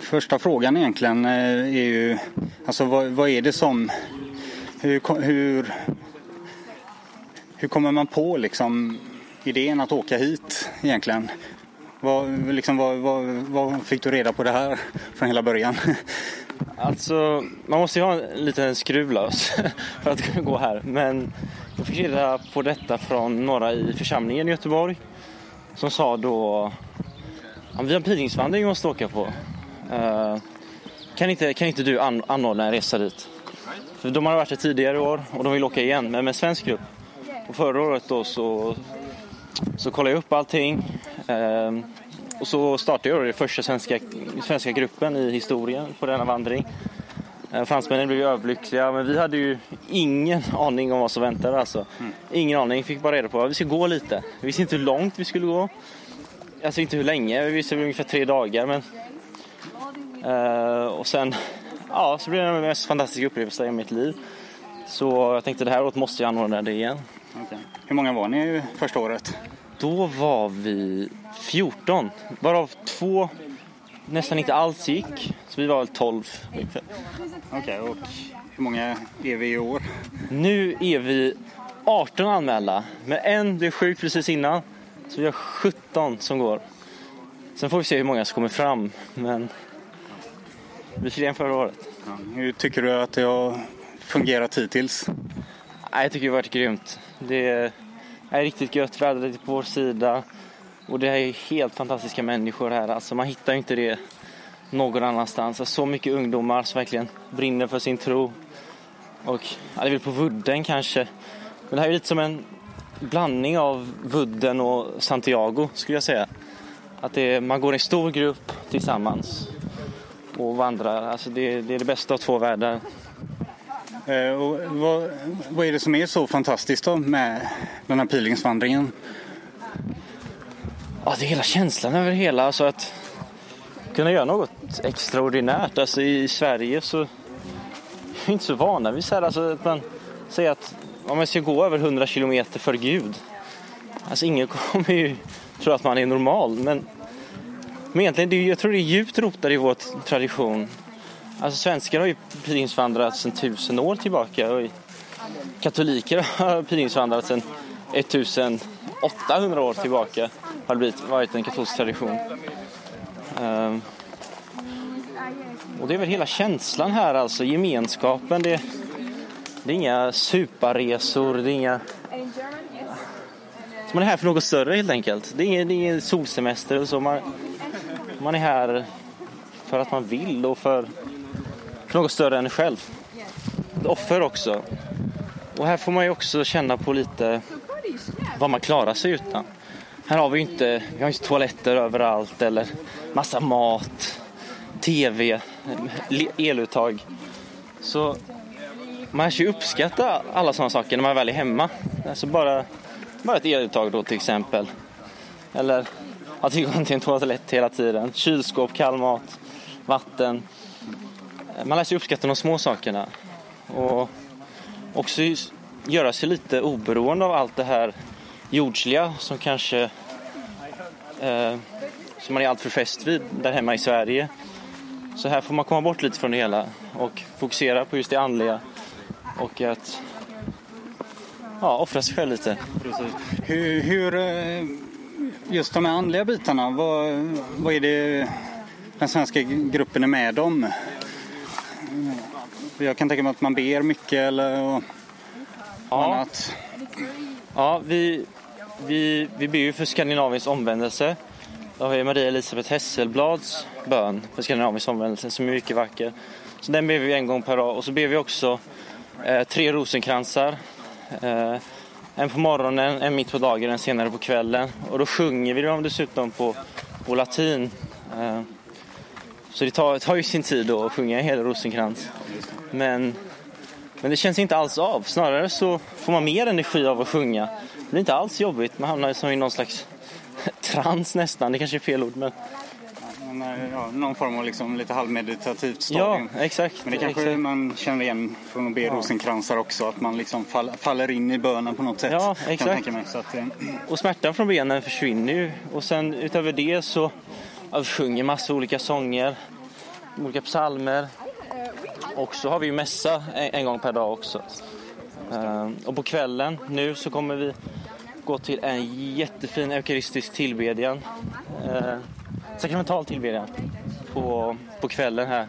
Första frågan egentligen eh, är ju, alltså vad, vad är det som, hur, hur, hur kommer man på liksom idén att åka hit egentligen? Vad, liksom, vad, vad, vad fick du reda på det här från hela början? *laughs*
Alltså, man måste ju ha en liten skruv lös *laughs* för att kunna gå här. Men jag fick reda på detta från några i församlingen i Göteborg. Som sa då, vi har en pilgrimsvandring vi måste åka på. Uh, kan, inte, kan inte du an anordna en resa dit? För de har varit här tidigare år och de vill åka igen, men med en svensk grupp. Och förra året då så, så kollade jag upp allting. Uh, och så startade jag den första svenska, svenska gruppen i historien på denna vandring. Eh, fransmännen blev överlyckliga men vi hade ju ingen aning om vad som väntade alltså. Mm. Ingen aning, fick bara reda på att vi skulle gå lite. Vi visste inte hur långt vi skulle gå. Alltså inte hur länge, vi visste ungefär tre dagar men... Uh, och sen ja, så blev det den mest fantastiska upplevelsen i mitt liv. Så jag tänkte det här året måste jag anordna det igen.
Okej. Hur många var ni första året?
Då var vi 14, varav två nästan inte alls gick. Så vi var väl 12 ungefär.
Okej, och hur många är vi i år?
Nu är vi 18 anmälda, men en blev sjuk precis innan. Så vi har 17 som går. Sen får vi se hur många som kommer fram, men vi fler än förra året.
Ja, hur tycker du att det har fungerat hittills?
Nej, jag tycker det har varit grymt. Det är, är riktigt gött, vädret är på vår sida. Och det är helt fantastiska människor här. Alltså man hittar ju inte det någon annanstans. Så mycket ungdomar som verkligen brinner för sin tro. Och ja, det är väl på Vudden kanske. Men det här är lite som en blandning av Vudden och Santiago skulle jag säga. Att det är, man går i en stor grupp tillsammans och vandrar. Alltså det, det är det bästa av två världar.
Eh, och vad, vad är det som är så fantastiskt då med den här pilgrimsvandringen?
Ja, det är hela känslan över hela. Alltså att kunna göra något extraordinärt. Alltså i Sverige så är vi inte så vana vid så här. Alltså att man säger att om man ska gå över 100 kilometer för Gud. Alltså ingen *laughs* kommer ju tro att man är normal. Men, men egentligen, det jag tror det är djupt rotat i vår tradition. Alltså svenskar har ju pilgrimsvandrat sedan tusen år tillbaka. Och katoliker har pilgrimsvandrat sedan 1800 år tillbaka. Har det blivit, varit en katolsk tradition. Um, och det är väl hela känslan här alltså, gemenskapen. Det, det är inga suparresor, det är inga... Så man är här för något större helt enkelt. Det är ingen, det är ingen solsemester och så. Man, man är här för att man vill och för, för något större än själv. Ett offer också. Och här får man ju också känna på lite vad man klarar sig utan. Här har vi ju inte, vi har inte toaletter överallt eller massa mat, tv, eluttag. Så man ska ju uppskatta alla sådana saker när man väl är hemma. Alltså bara, bara ett eluttag då till exempel. Eller ha tillgång till en toalett hela tiden. Kylskåp, kall mat, vatten. Man lär sig uppskatta de små sakerna. Och också göra sig lite oberoende av allt det här jordsliga som kanske eh, som man är alltför fäst vid där hemma i Sverige. Så här får man komma bort lite från det hela och fokusera på just det andliga och att ja, offra sig själv lite.
Precis. Hur, hur, eh, just de här andliga bitarna, vad, vad är det den svenska gruppen är med om? Jag kan tänka mig att man ber mycket eller och
Ja.
annat.
Ja, vi, vi, vi ber ju för Skandinaviens omvändelse. Då har vi Maria Elisabeth Hesselblads bön för Skandinaviens omvändelse som är mycket vacker. Så den ber vi en gång per dag och så ber vi också eh, tre rosenkransar. Eh, en på morgonen, en mitt på dagen, en senare på kvällen. Och då sjunger vi dem dessutom på, på latin. Eh, så det tar, tar ju sin tid då att sjunga en hel rosenkrans. Men men det känns inte alls av. Snarare så får man mer energi av att sjunga. Det är inte alls jobbigt. Man hamnar som i någon slags *laughs* trans nästan. Det kanske är fel ord. Men...
Eh, ja, någon form av liksom lite halvmeditativt
Ja,
stadium.
exakt.
Men det kanske
exakt.
man känner igen från att be rosenkransar också. Att man liksom fall, faller in i bönen på något sätt.
Ja, exakt.
tänka mig. Att, eh, *clears throat*
Och smärtan från benen försvinner ju. Och sen utöver det så ja, vi sjunger massa olika sånger. Olika psalmer. Och så har vi ju mässa en, gång per dag också. Ehm, och på kvällen nu så kommer vi gå till en jättefin eukaristisk tillbedjan. Ehm, sakramental tillbedjan på, på kvällen här.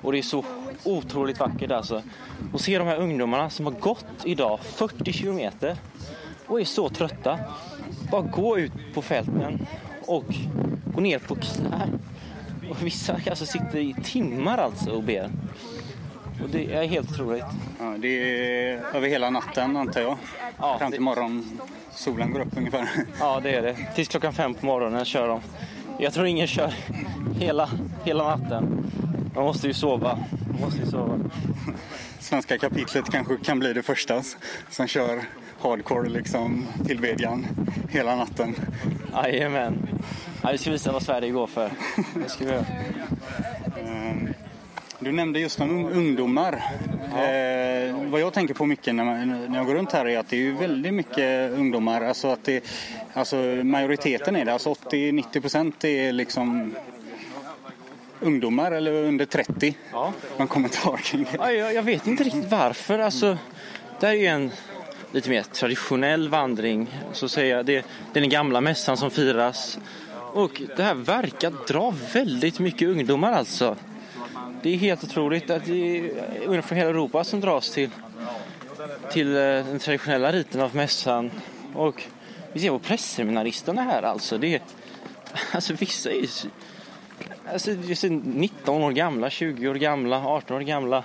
Och det är så otroligt vackert alltså. Och se de här ungdomarna som har gått idag 40 kilometer och är så trötta. Bara gå ut på fälten och gå ner på knä. Och vissa alltså sitter i timmar alltså och ber. Och det är helt otroligt.
ja, det är över hela natten antar jag.
Ja,
Fram till
det-
morgon. Solen går upp ungefär.
Ja, det är det. Tills klockan fem på morgonen kör de. Jag tror ingen kör hela, hela natten. Man måste ju sova. Man måste ju sova.
Svenska kapitlet kanske kan bli det första som kör hardcore liksom tillbedjan hela natten.
Jajamän. Ja, vi ska visa vad Sverige går för. Det ska vi göra.
Ehm, Du nämnde just om ungdomar. Eh, vad jag tänker på mycket när, man, när jag går runt här är att det är väldigt mycket ungdomar. Alltså att det, alltså majoriteten är det, alltså 80-90 procent är liksom ungdomar eller under 30.
Ja.
Någon kommentar kring det?
Ja, jag, jag vet inte riktigt varför. Alltså, det här är ju en lite mer traditionell vandring. Så att säga. Det, det är den gamla mässan som firas. Och det här verkar dra väldigt mycket ungdomar alltså. Det är helt otroligt att det är ungdomar från hela Europa som dras till, till eh, den traditionella riten av mässan. Och vi ser på pressseminaristerna här alltså. Det *laughs* alltså vissa är alltså, det är 19 år gamla, 20 år gamla, 18 år gamla.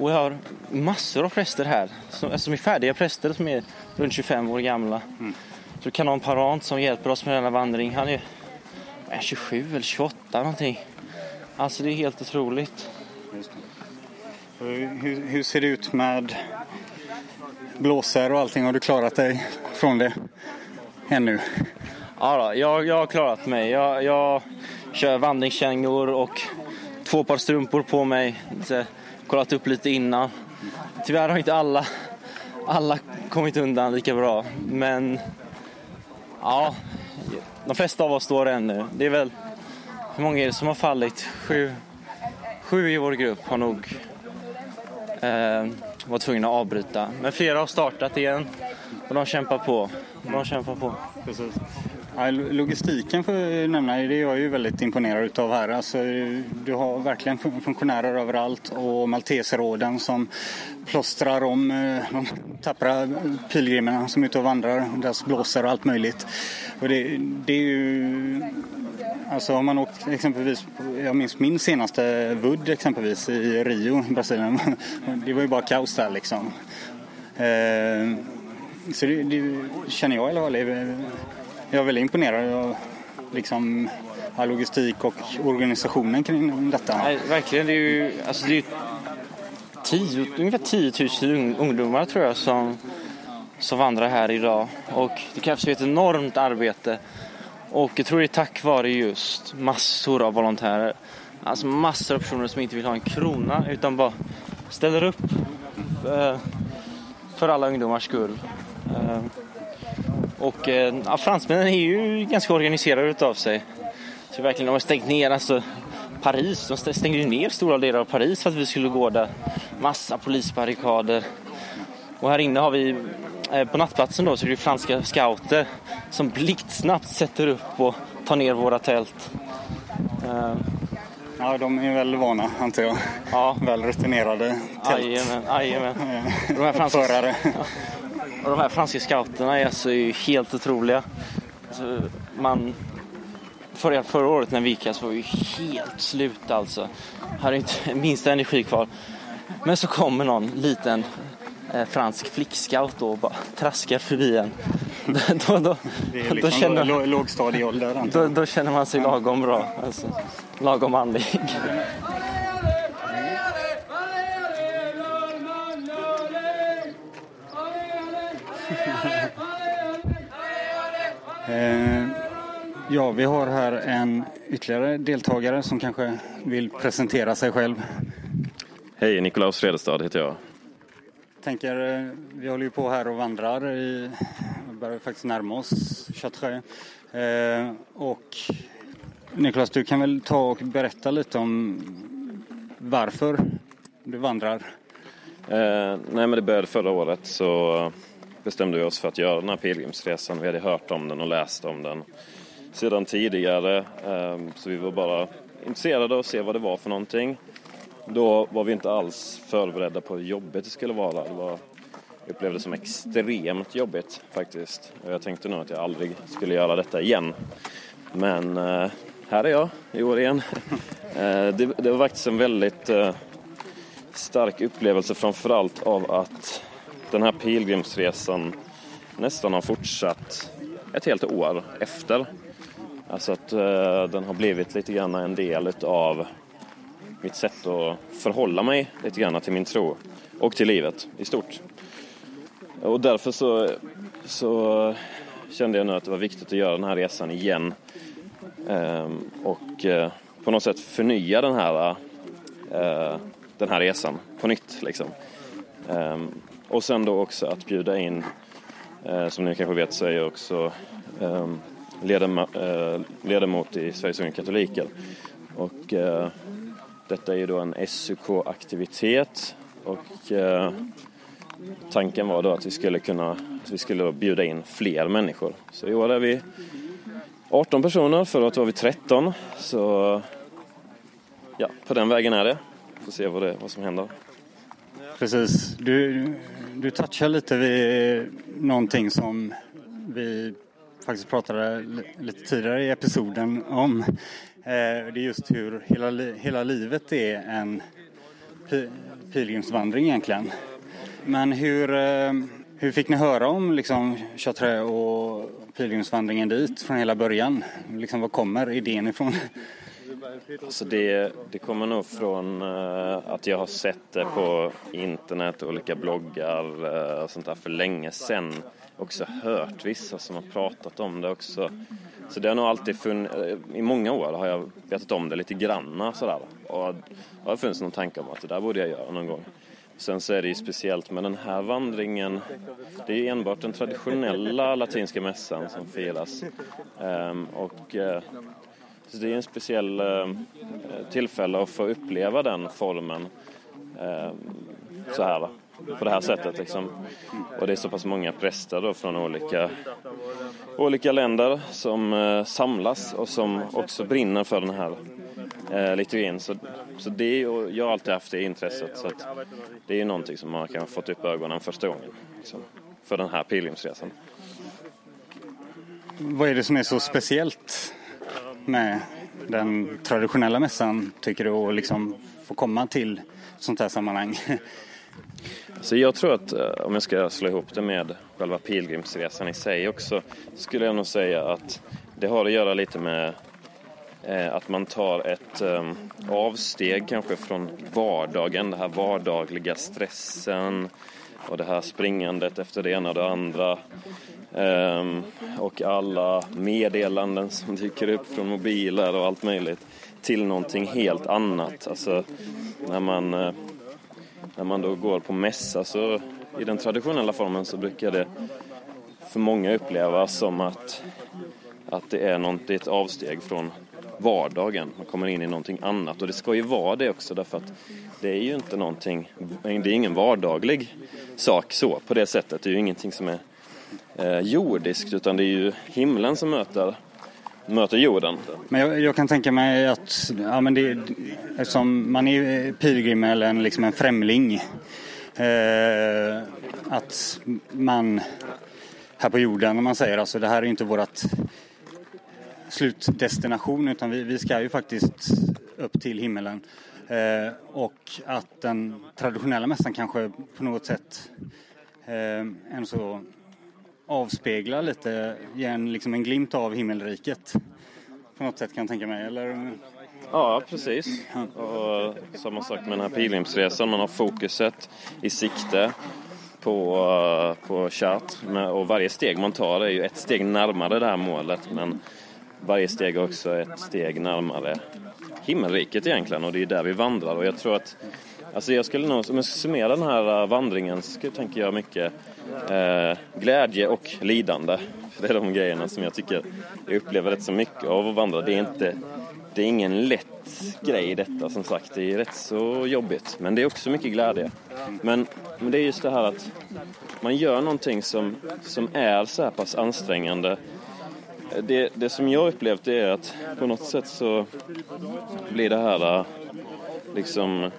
Och jag har massor av präster här som, alltså, som är färdiga präster som är runt 25 år gamla. Mm. Så kan ha en parant som hjälper oss med denna vandring. Han är, är 27 eller 28 någonting. Alltså det är helt otroligt.
Hur, hur, ser det ut med blåsor och allting? Har du klarat dig från det ännu?
Ja, då, jag, jag har klarat mig. Jag, jag kör vandringskängor och två par strumpor på mig. Så, kollat upp lite innan. Tyvärr har inte alla, alla kommit undan lika bra. Men ja, de flesta av oss står ännu. Det är väl, hur många är det som har fallit? Sju, sju i vår grupp har nog eh, varit tvungna att avbryta. Men flera har startat igen och de kämpar på. De kämpar på.
Precis. Ja, logistiken får jag nämna, det är jag ju väldigt imponerad utav här. Alltså, du har verkligen funktionärer överallt och Malteserorden som plåstrar om eh, de tappra pilgrimerna som är ute och vandrar, deras blåsor och allt möjligt. Och det, det är ju Alltså har man åkt exempelvis, jag minns min senaste Wood exempelvis i Rio, Brasilien. *laughs* Det var ju bara kaos där liksom. Eh, så det, det känner jag i alla fall jag är väldigt imponerad av liksom, logistik och organisationen kring detta.
Nej, verkligen, det är ju, alltså det är tio, ungefär 10 000 ungdomar tror jag som, som vandrar här idag. Och det krävs ju ett enormt arbete. Och jag tror det är tack vare just massor av volontärer. Alltså massor av personer som inte vill ha en krona utan bara ställer upp eh, för alla ungdomars skull. Eh, Eh, och eh, ja, fransmännen är ju ganska organiserade utav sig. Så verkligen, de har stängt ner alltså, Paris. De stängde ju ner stora delar av Paris för att vi skulle gå där. Massa polisbarrikader. Och här inne har vi eh, på nattplatsen då så är det franska scouter som blixtsnabbt sätter upp och tar ner våra tält.
Uh, ja, de är väl vana antar jag. Ja. Väl rutinerade tält.
Jajamän, jajamän. *laughs* De här franska, Förare. Och de här franska scouterna är alltså helt otroliga. Alltså, man, förra, förra året när vi gick här så var vi helt slut alltså. Hade inte *laughs* minsta energi kvar. Men så kommer någon liten eh, fransk flickscout då och bara traskar förbi en. *laughs*
då, då, liksom då känner, lågstadieålder.
Då, då känner man sig lagom bra. Alltså, lagom manlig.
Eh, ja, vi har här en ytterligare deltagare som kanske vill presentera sig själv.
Hej, Nikolaus Redestad heter jag.
Tänker, eh, vi håller ju på här och vandrar i, vi börjar faktiskt närma oss Chartreux. Eh, och Nikolaus, du kan väl ta och berätta lite om varför du vandrar?
Eh, nej, men det började förra året så bestämde vi oss för att göra den här pilgrimsresan. Vi hade hört om den och läst om den sedan tidigare. Ehm, så vi var bara intresserade av att se vad det var för någonting. Då var vi inte alls förberedda på hur jobbigt det skulle vara. Det var, jag upplevde det som extremt jobbigt faktiskt. Jag tänkte nog att jag aldrig skulle göra detta igen. Men eh, här är jag i år igen. *laughs* Eh, det, det var faktiskt en väldigt eh, stark upplevelse framförallt av att den här pilgrimsresan nästan har fortsatt ett helt år efter. Alltså att eh, den har blivit lite grann en del av mitt sätt att förhålla mig lite grann till min tro och till livet i stort. Och därför så, så kände jag nu att det var viktigt att göra den här resan igen um, och eh, på något sätt förnya den här eh, den här resan på nytt. Liksom. Ehm, och sen då också att bjuda in, eh, som ni kanske vet så är jag också eh, ledamot, eh, ledamot i Sveriges Unga Katoliker. Och eh, detta är ju då en SUK-aktivitet och eh, tanken var då att vi skulle kunna att vi skulle bjuda in fler människor. Så i år är vi 18 personer, förra året var vi 13. Så ja, på den vägen är det. Får se vad, det, vad som händer.
Precis. Du, du touchar lite vid någonting som vi faktiskt pratade lite tidigare i episoden om. Eh, det är just hur hela, hela livet är en pilgrimsvandring egentligen. Men hur, eh, hur fick ni höra om liksom, Chartres och pilgrimsvandringen dit från hela början? Liksom, var kommer idén ifrån?
Alltså det, det kommer nog från eh, att jag har sett det på internet, olika bloggar eh, och sånt där för länge sedan. Också hört vissa som har pratat om det också. Så det har nog alltid funnits, eh, i många år har jag vetat om det lite granna sådär. Och det har funnits någon tanke om att det där borde jag göra någon gång. Sen så är det ju speciellt med den här vandringen. Det är ju enbart den traditionella latinska mässan som firas. Ehm, och så det är en speciell eh, tillfälle att få uppleva den formen eh, så här på det här sättet. Liksom. Och det är så pass många präster då från olika, olika länder som eh, samlas och som också brinner för den här eh, liturgin. Så, så det är, jag har alltid haft det intresset. Så att det är någonting som man kan ha fått upp ögonen första gången liksom, för den här pilgrimsresan.
Vad är det som är så speciellt med den traditionella mässan, tycker du, att liksom få komma till sånt här sammanhang? *laughs*
Så jag tror att eh, om jag ska slå ihop det med själva pilgrimsresan i sig också skulle jag nog säga att det har att göra lite med eh, att man tar ett eh, avsteg kanske från vardagen, den här vardagliga stressen och det här springandet efter det ena och det andra. Ehm, och alla meddelanden som dyker upp från mobiler och allt möjligt till någonting helt annat. Alltså när man eh, när man då går på mässa så i den traditionella formen så brukar det för många upplevas som att, att det är något, ett avsteg från vardagen. Man kommer in i någonting annat och det ska ju vara det också därför att det är ju inte någonting, det är ingen vardaglig sak så på det sättet. Det är ju ingenting som är eh, jordiskt utan det är ju himlen som möter möter jorden.
Men jag, jag, kan tänka mig att ja, men det, eftersom man är pilgrim eller en, liksom en främling eh, att man här på jorden, om man säger alltså det här är inte vårt slutdestination utan vi, vi ska ju faktiskt upp till himmelen. Eh, och att den traditionella mässan kanske på något sätt eh, så avspeglar lite, ger en, liksom en glimt av himmelriket. På något sätt kan jag tänka mig, eller?
Ja, precis. Och samma sak med den här pilgrimsresan, man har fokuset i sikte på, eh, på Chartres och varje steg man tar är ju ett steg närmare det här målet men varje steg är också ett steg närmare himmelriket egentligen och det är där vi vandrar och jag tror att Alltså jag skulle nog, om jag ska summera den här eh, vandringen så tänker jag mycket eh, glädje och lidande. *laughs* Det är de grejerna som jag tycker jag upplever rätt så mycket av att vandra. Det är, inte, det är ingen lätt grej detta som sagt. Det är rätt så jobbigt. Men det är också mycket glädje. Men, men det är just det här att man gör någonting som, som är så här pass ansträngande. Det, det som jag upplevt är att på något sätt så blir det här eh, liksom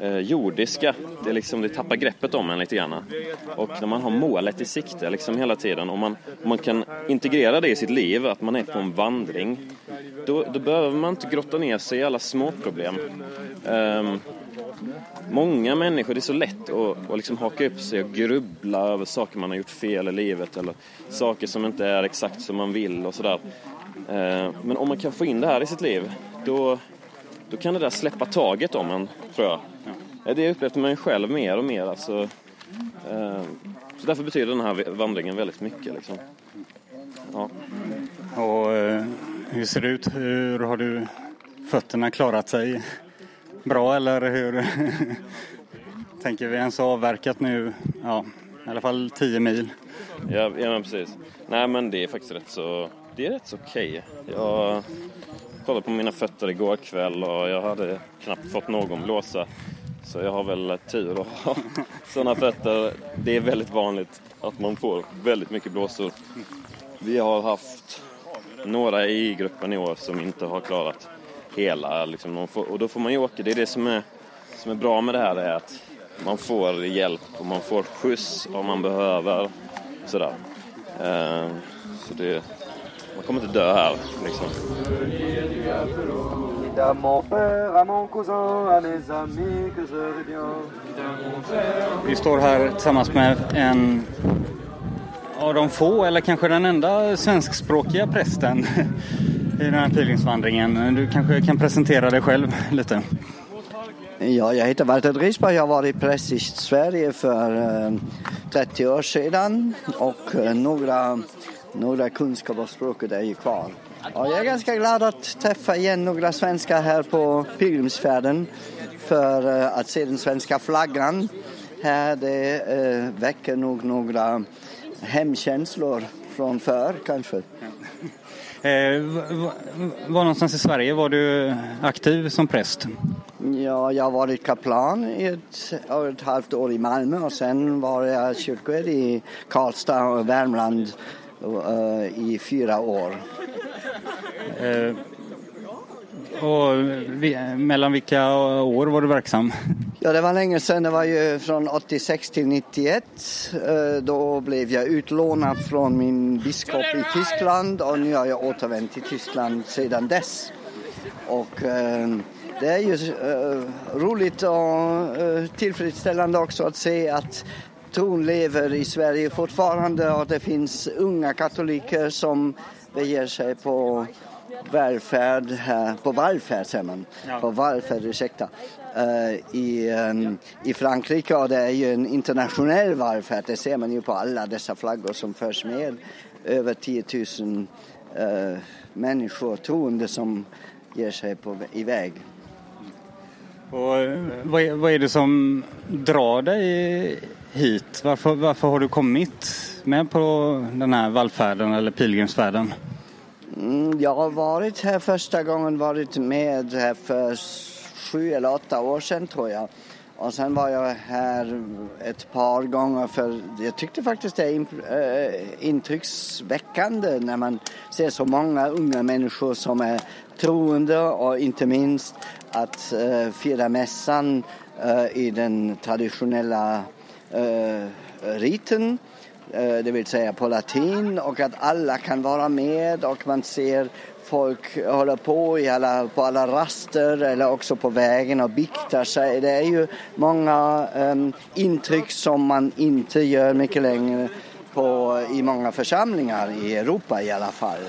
eh, jordiska. Det, är liksom, det tappar greppet om en lite grann. Och när man har målet i sikte liksom hela tiden, och man, och man kan integrera det i sitt liv, att man är på en vandring, då, då behöver man inte grotta ner sig i alla små problem. Um, många människor, det är så lätt att, att liksom haka upp sig och grubbla över saker man har gjort fel i livet eller saker som inte är exakt som man vill och sådär. Ehm, men om man kan få in det här i sitt liv, då, då kan det där släppa taget om en, tror jag. Ja. Det upplevde man själv mer och mer. Alltså, eh, så därför betyder den här vandringen väldigt mycket. Liksom. Ja.
Och, eh, hur ser det ut? Hur har du fötterna klarat sig bra eller hur? *laughs* Tänker vi ens avverkat nu, ja, i alla fall 10 mil.
Ja, ja precis. Nej men det är faktiskt rätt så, det är rätt så okej. Jag kollade på mina fötter igår kväll och jag hade knappt fått någon blåsa. Så jag har väl tur att ha *laughs* sådana fötter. Det är väldigt vanligt att man får väldigt mycket blåsor. Vi har haft några i gruppen i år som inte har klarat hela. Liksom, och då får man ju åka. Det är det som är, som är bra med det här är att man får hjälp och man får skjuts om man behöver. Sådär. Eh, så det, man kommer inte dö här liksom.
Vi står här tillsammans med en av de få, eller kanske den enda svenskspråkiga prästen i den här pilgrimsvandringen. Du kanske kan presentera dig själv lite?
Ja, jag heter Walter Drisberg. Jag har varit präst i Sverige för 30 eh, år sedan och eh, några, några kunskaper av språket är ju kvar. Och jag är ganska glad att träffa igen några svenskar här på pilgrimsfärden för eh, att se den svenska flaggan här. Det väcker nog några hemkänslor från förr kanske.
Eh, var någonstans i Sverige var du aktiv som präst?
Ja, jag har varit kaplan i ett, ett halvt år i Malmö och sen var jag kyrkoherde i Karlstad och Värmland i fyra år.
Eh, och mellan vilka år var du verksam?
Ja, det var länge sedan. Det var ju från 86 till 91. Eh, då blev jag utlånad från min biskop i Tyskland och nu har jag återvänt till Tyskland sedan dess. Och eh, det är ju eh, roligt och tillfredsställande också att se att tron lever i Sverige fortfarande och det finns unga katoliker som beger sig på välfärd på vallfärd säger man, ja. på vallfärd, ursäkta, uh, i, um, i Frankrike och det är ju en internationell vallfärd, det ser man ju på alla dessa flaggor som förs med. Över 10 000 uh, människor, troende som ger sig på, iväg.
Och eh, vad är, vad är det som drar dig hit? Varför, varför har du kommit med på den här vallfärden eller pilgrimsfärden?
Mm, jag har varit här första gången, varit med här för sju eller åtta år sedan tror jag. Och sen var jag här ett par gånger för jag tyckte faktiskt det är eh, intrycksväckande när man ser så många unga människor som är troende och inte minst att eh, fira mässan eh, i den traditionella Eh, riten Eh, det vill säga på latin och att alla kan vara med och man ser folk hålla på i alla, på alla raster eller också på vägen och biktar sig. Det är ju många um, intryck som man inte gör mycket längre på, i många församlingar i Europa i alla fall.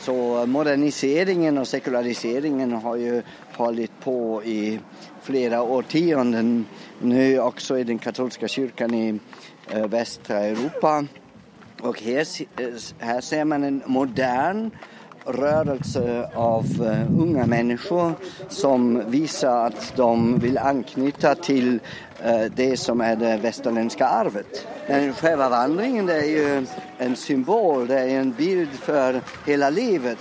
Så moderniseringen och sekulariseringen har ju hållit på i flera årtionden nu också i den katolska kyrkan i eh, västra Europa. Och här, eh, här ser man en modern rörelse av eh, unga människor som visar att de vill anknyta till det som är det västerländska arvet. Men själva vandringen det är ju en symbol, det är en bild för hela livet.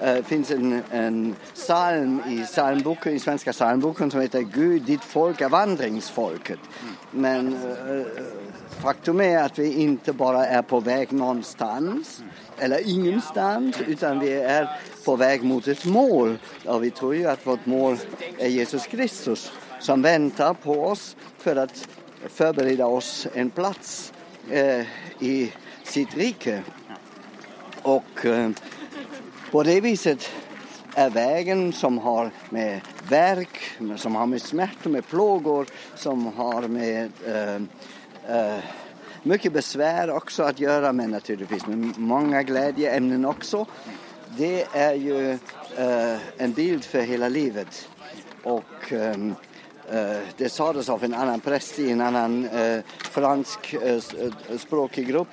Det finns en, en psalm i, psalmboken, i svenska psalmboken som heter Gud, ditt folk är vandringsfolket. Men eh, eh, Faktum är att vi inte bara är på väg någonstans eller ingenstans utan vi är på väg mot ett mål. Och vi tror ju att vårt mål är Jesus Kristus som väntar på oss för att förbereda oss en plats eh, i sitt rike. Och eh, på det viset är vägen som har med verk, som har med smärta, med plågor, som har med eh, eh, mycket besvär också att göra med naturligtvis, med många glädjeämnen också. Det är ju eh, en bild för hela livet. Och ehm, eh, det sades av en annan präst i en annan eh, fransk eh, språkig grupp,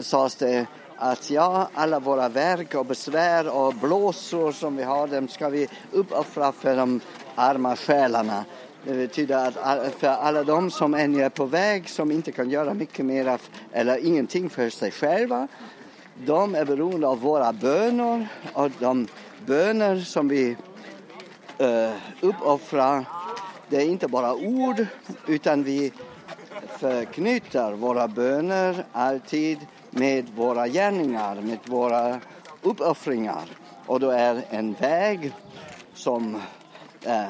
sades det att ja, alla våra verk och besvär och blåsor som vi har, dem ska vi uppoffra för de arma själarna. Det betyder att för alla de som ännu är på väg, som inte kan göra mycket mer eller ingenting för sig själva, de är beroende av våra böner och de böner som vi uh, uppoffrar. Det är inte bara ord, utan vi förknyter våra böner alltid med våra gärningar, med våra uppoffringar. Och då är en väg som är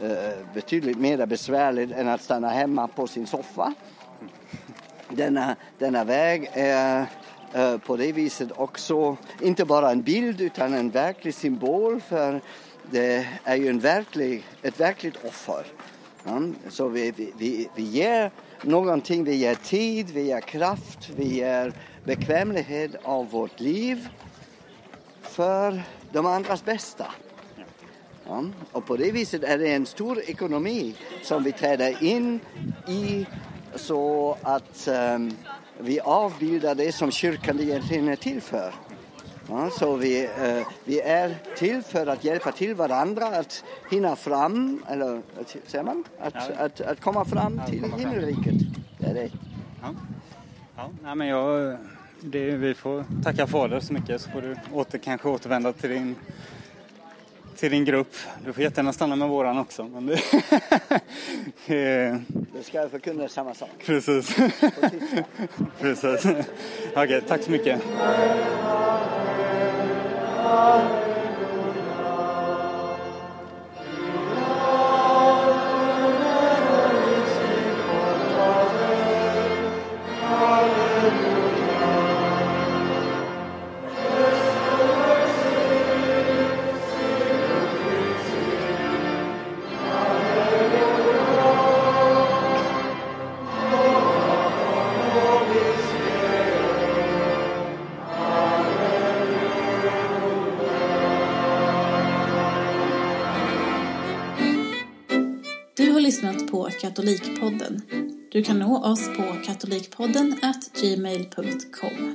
eh, betydligt mer besvärlig än att stanna hemma på sin soffa. Denna, denna väg är eh, på det viset också inte bara en bild utan en verklig symbol för det är ju en verklig, ett verkligt offer. Ja, så vi, vi- vi, vi ger någonting, vi ger tid, vi ger kraft, vi ger bekvämlighet av vårt liv för de andras bästa. Ja, och på det viset är det en stor ekonomi som vi träder in i så att um, vi avbildar det som kyrkan egentligen är till för. Ja, så vi, eh, vi är till för att hjälpa till varandra att hinna fram, eller säger man? Att, att, att komma fram till himmelriket. Det är det.
Ja. Ja, nej, men jag, det, vi får tacka Fader så mycket så får du åter, kanske återvända till din, till din grupp. Du får jättegärna stanna med våran också. Men det, *laughs*
Då ska jag förkunna samma sak.
precis. *laughs* precis. Okej, tack så mycket.
Du Katolikpodden. Du kan nå oss på katolikpodden gmail.com.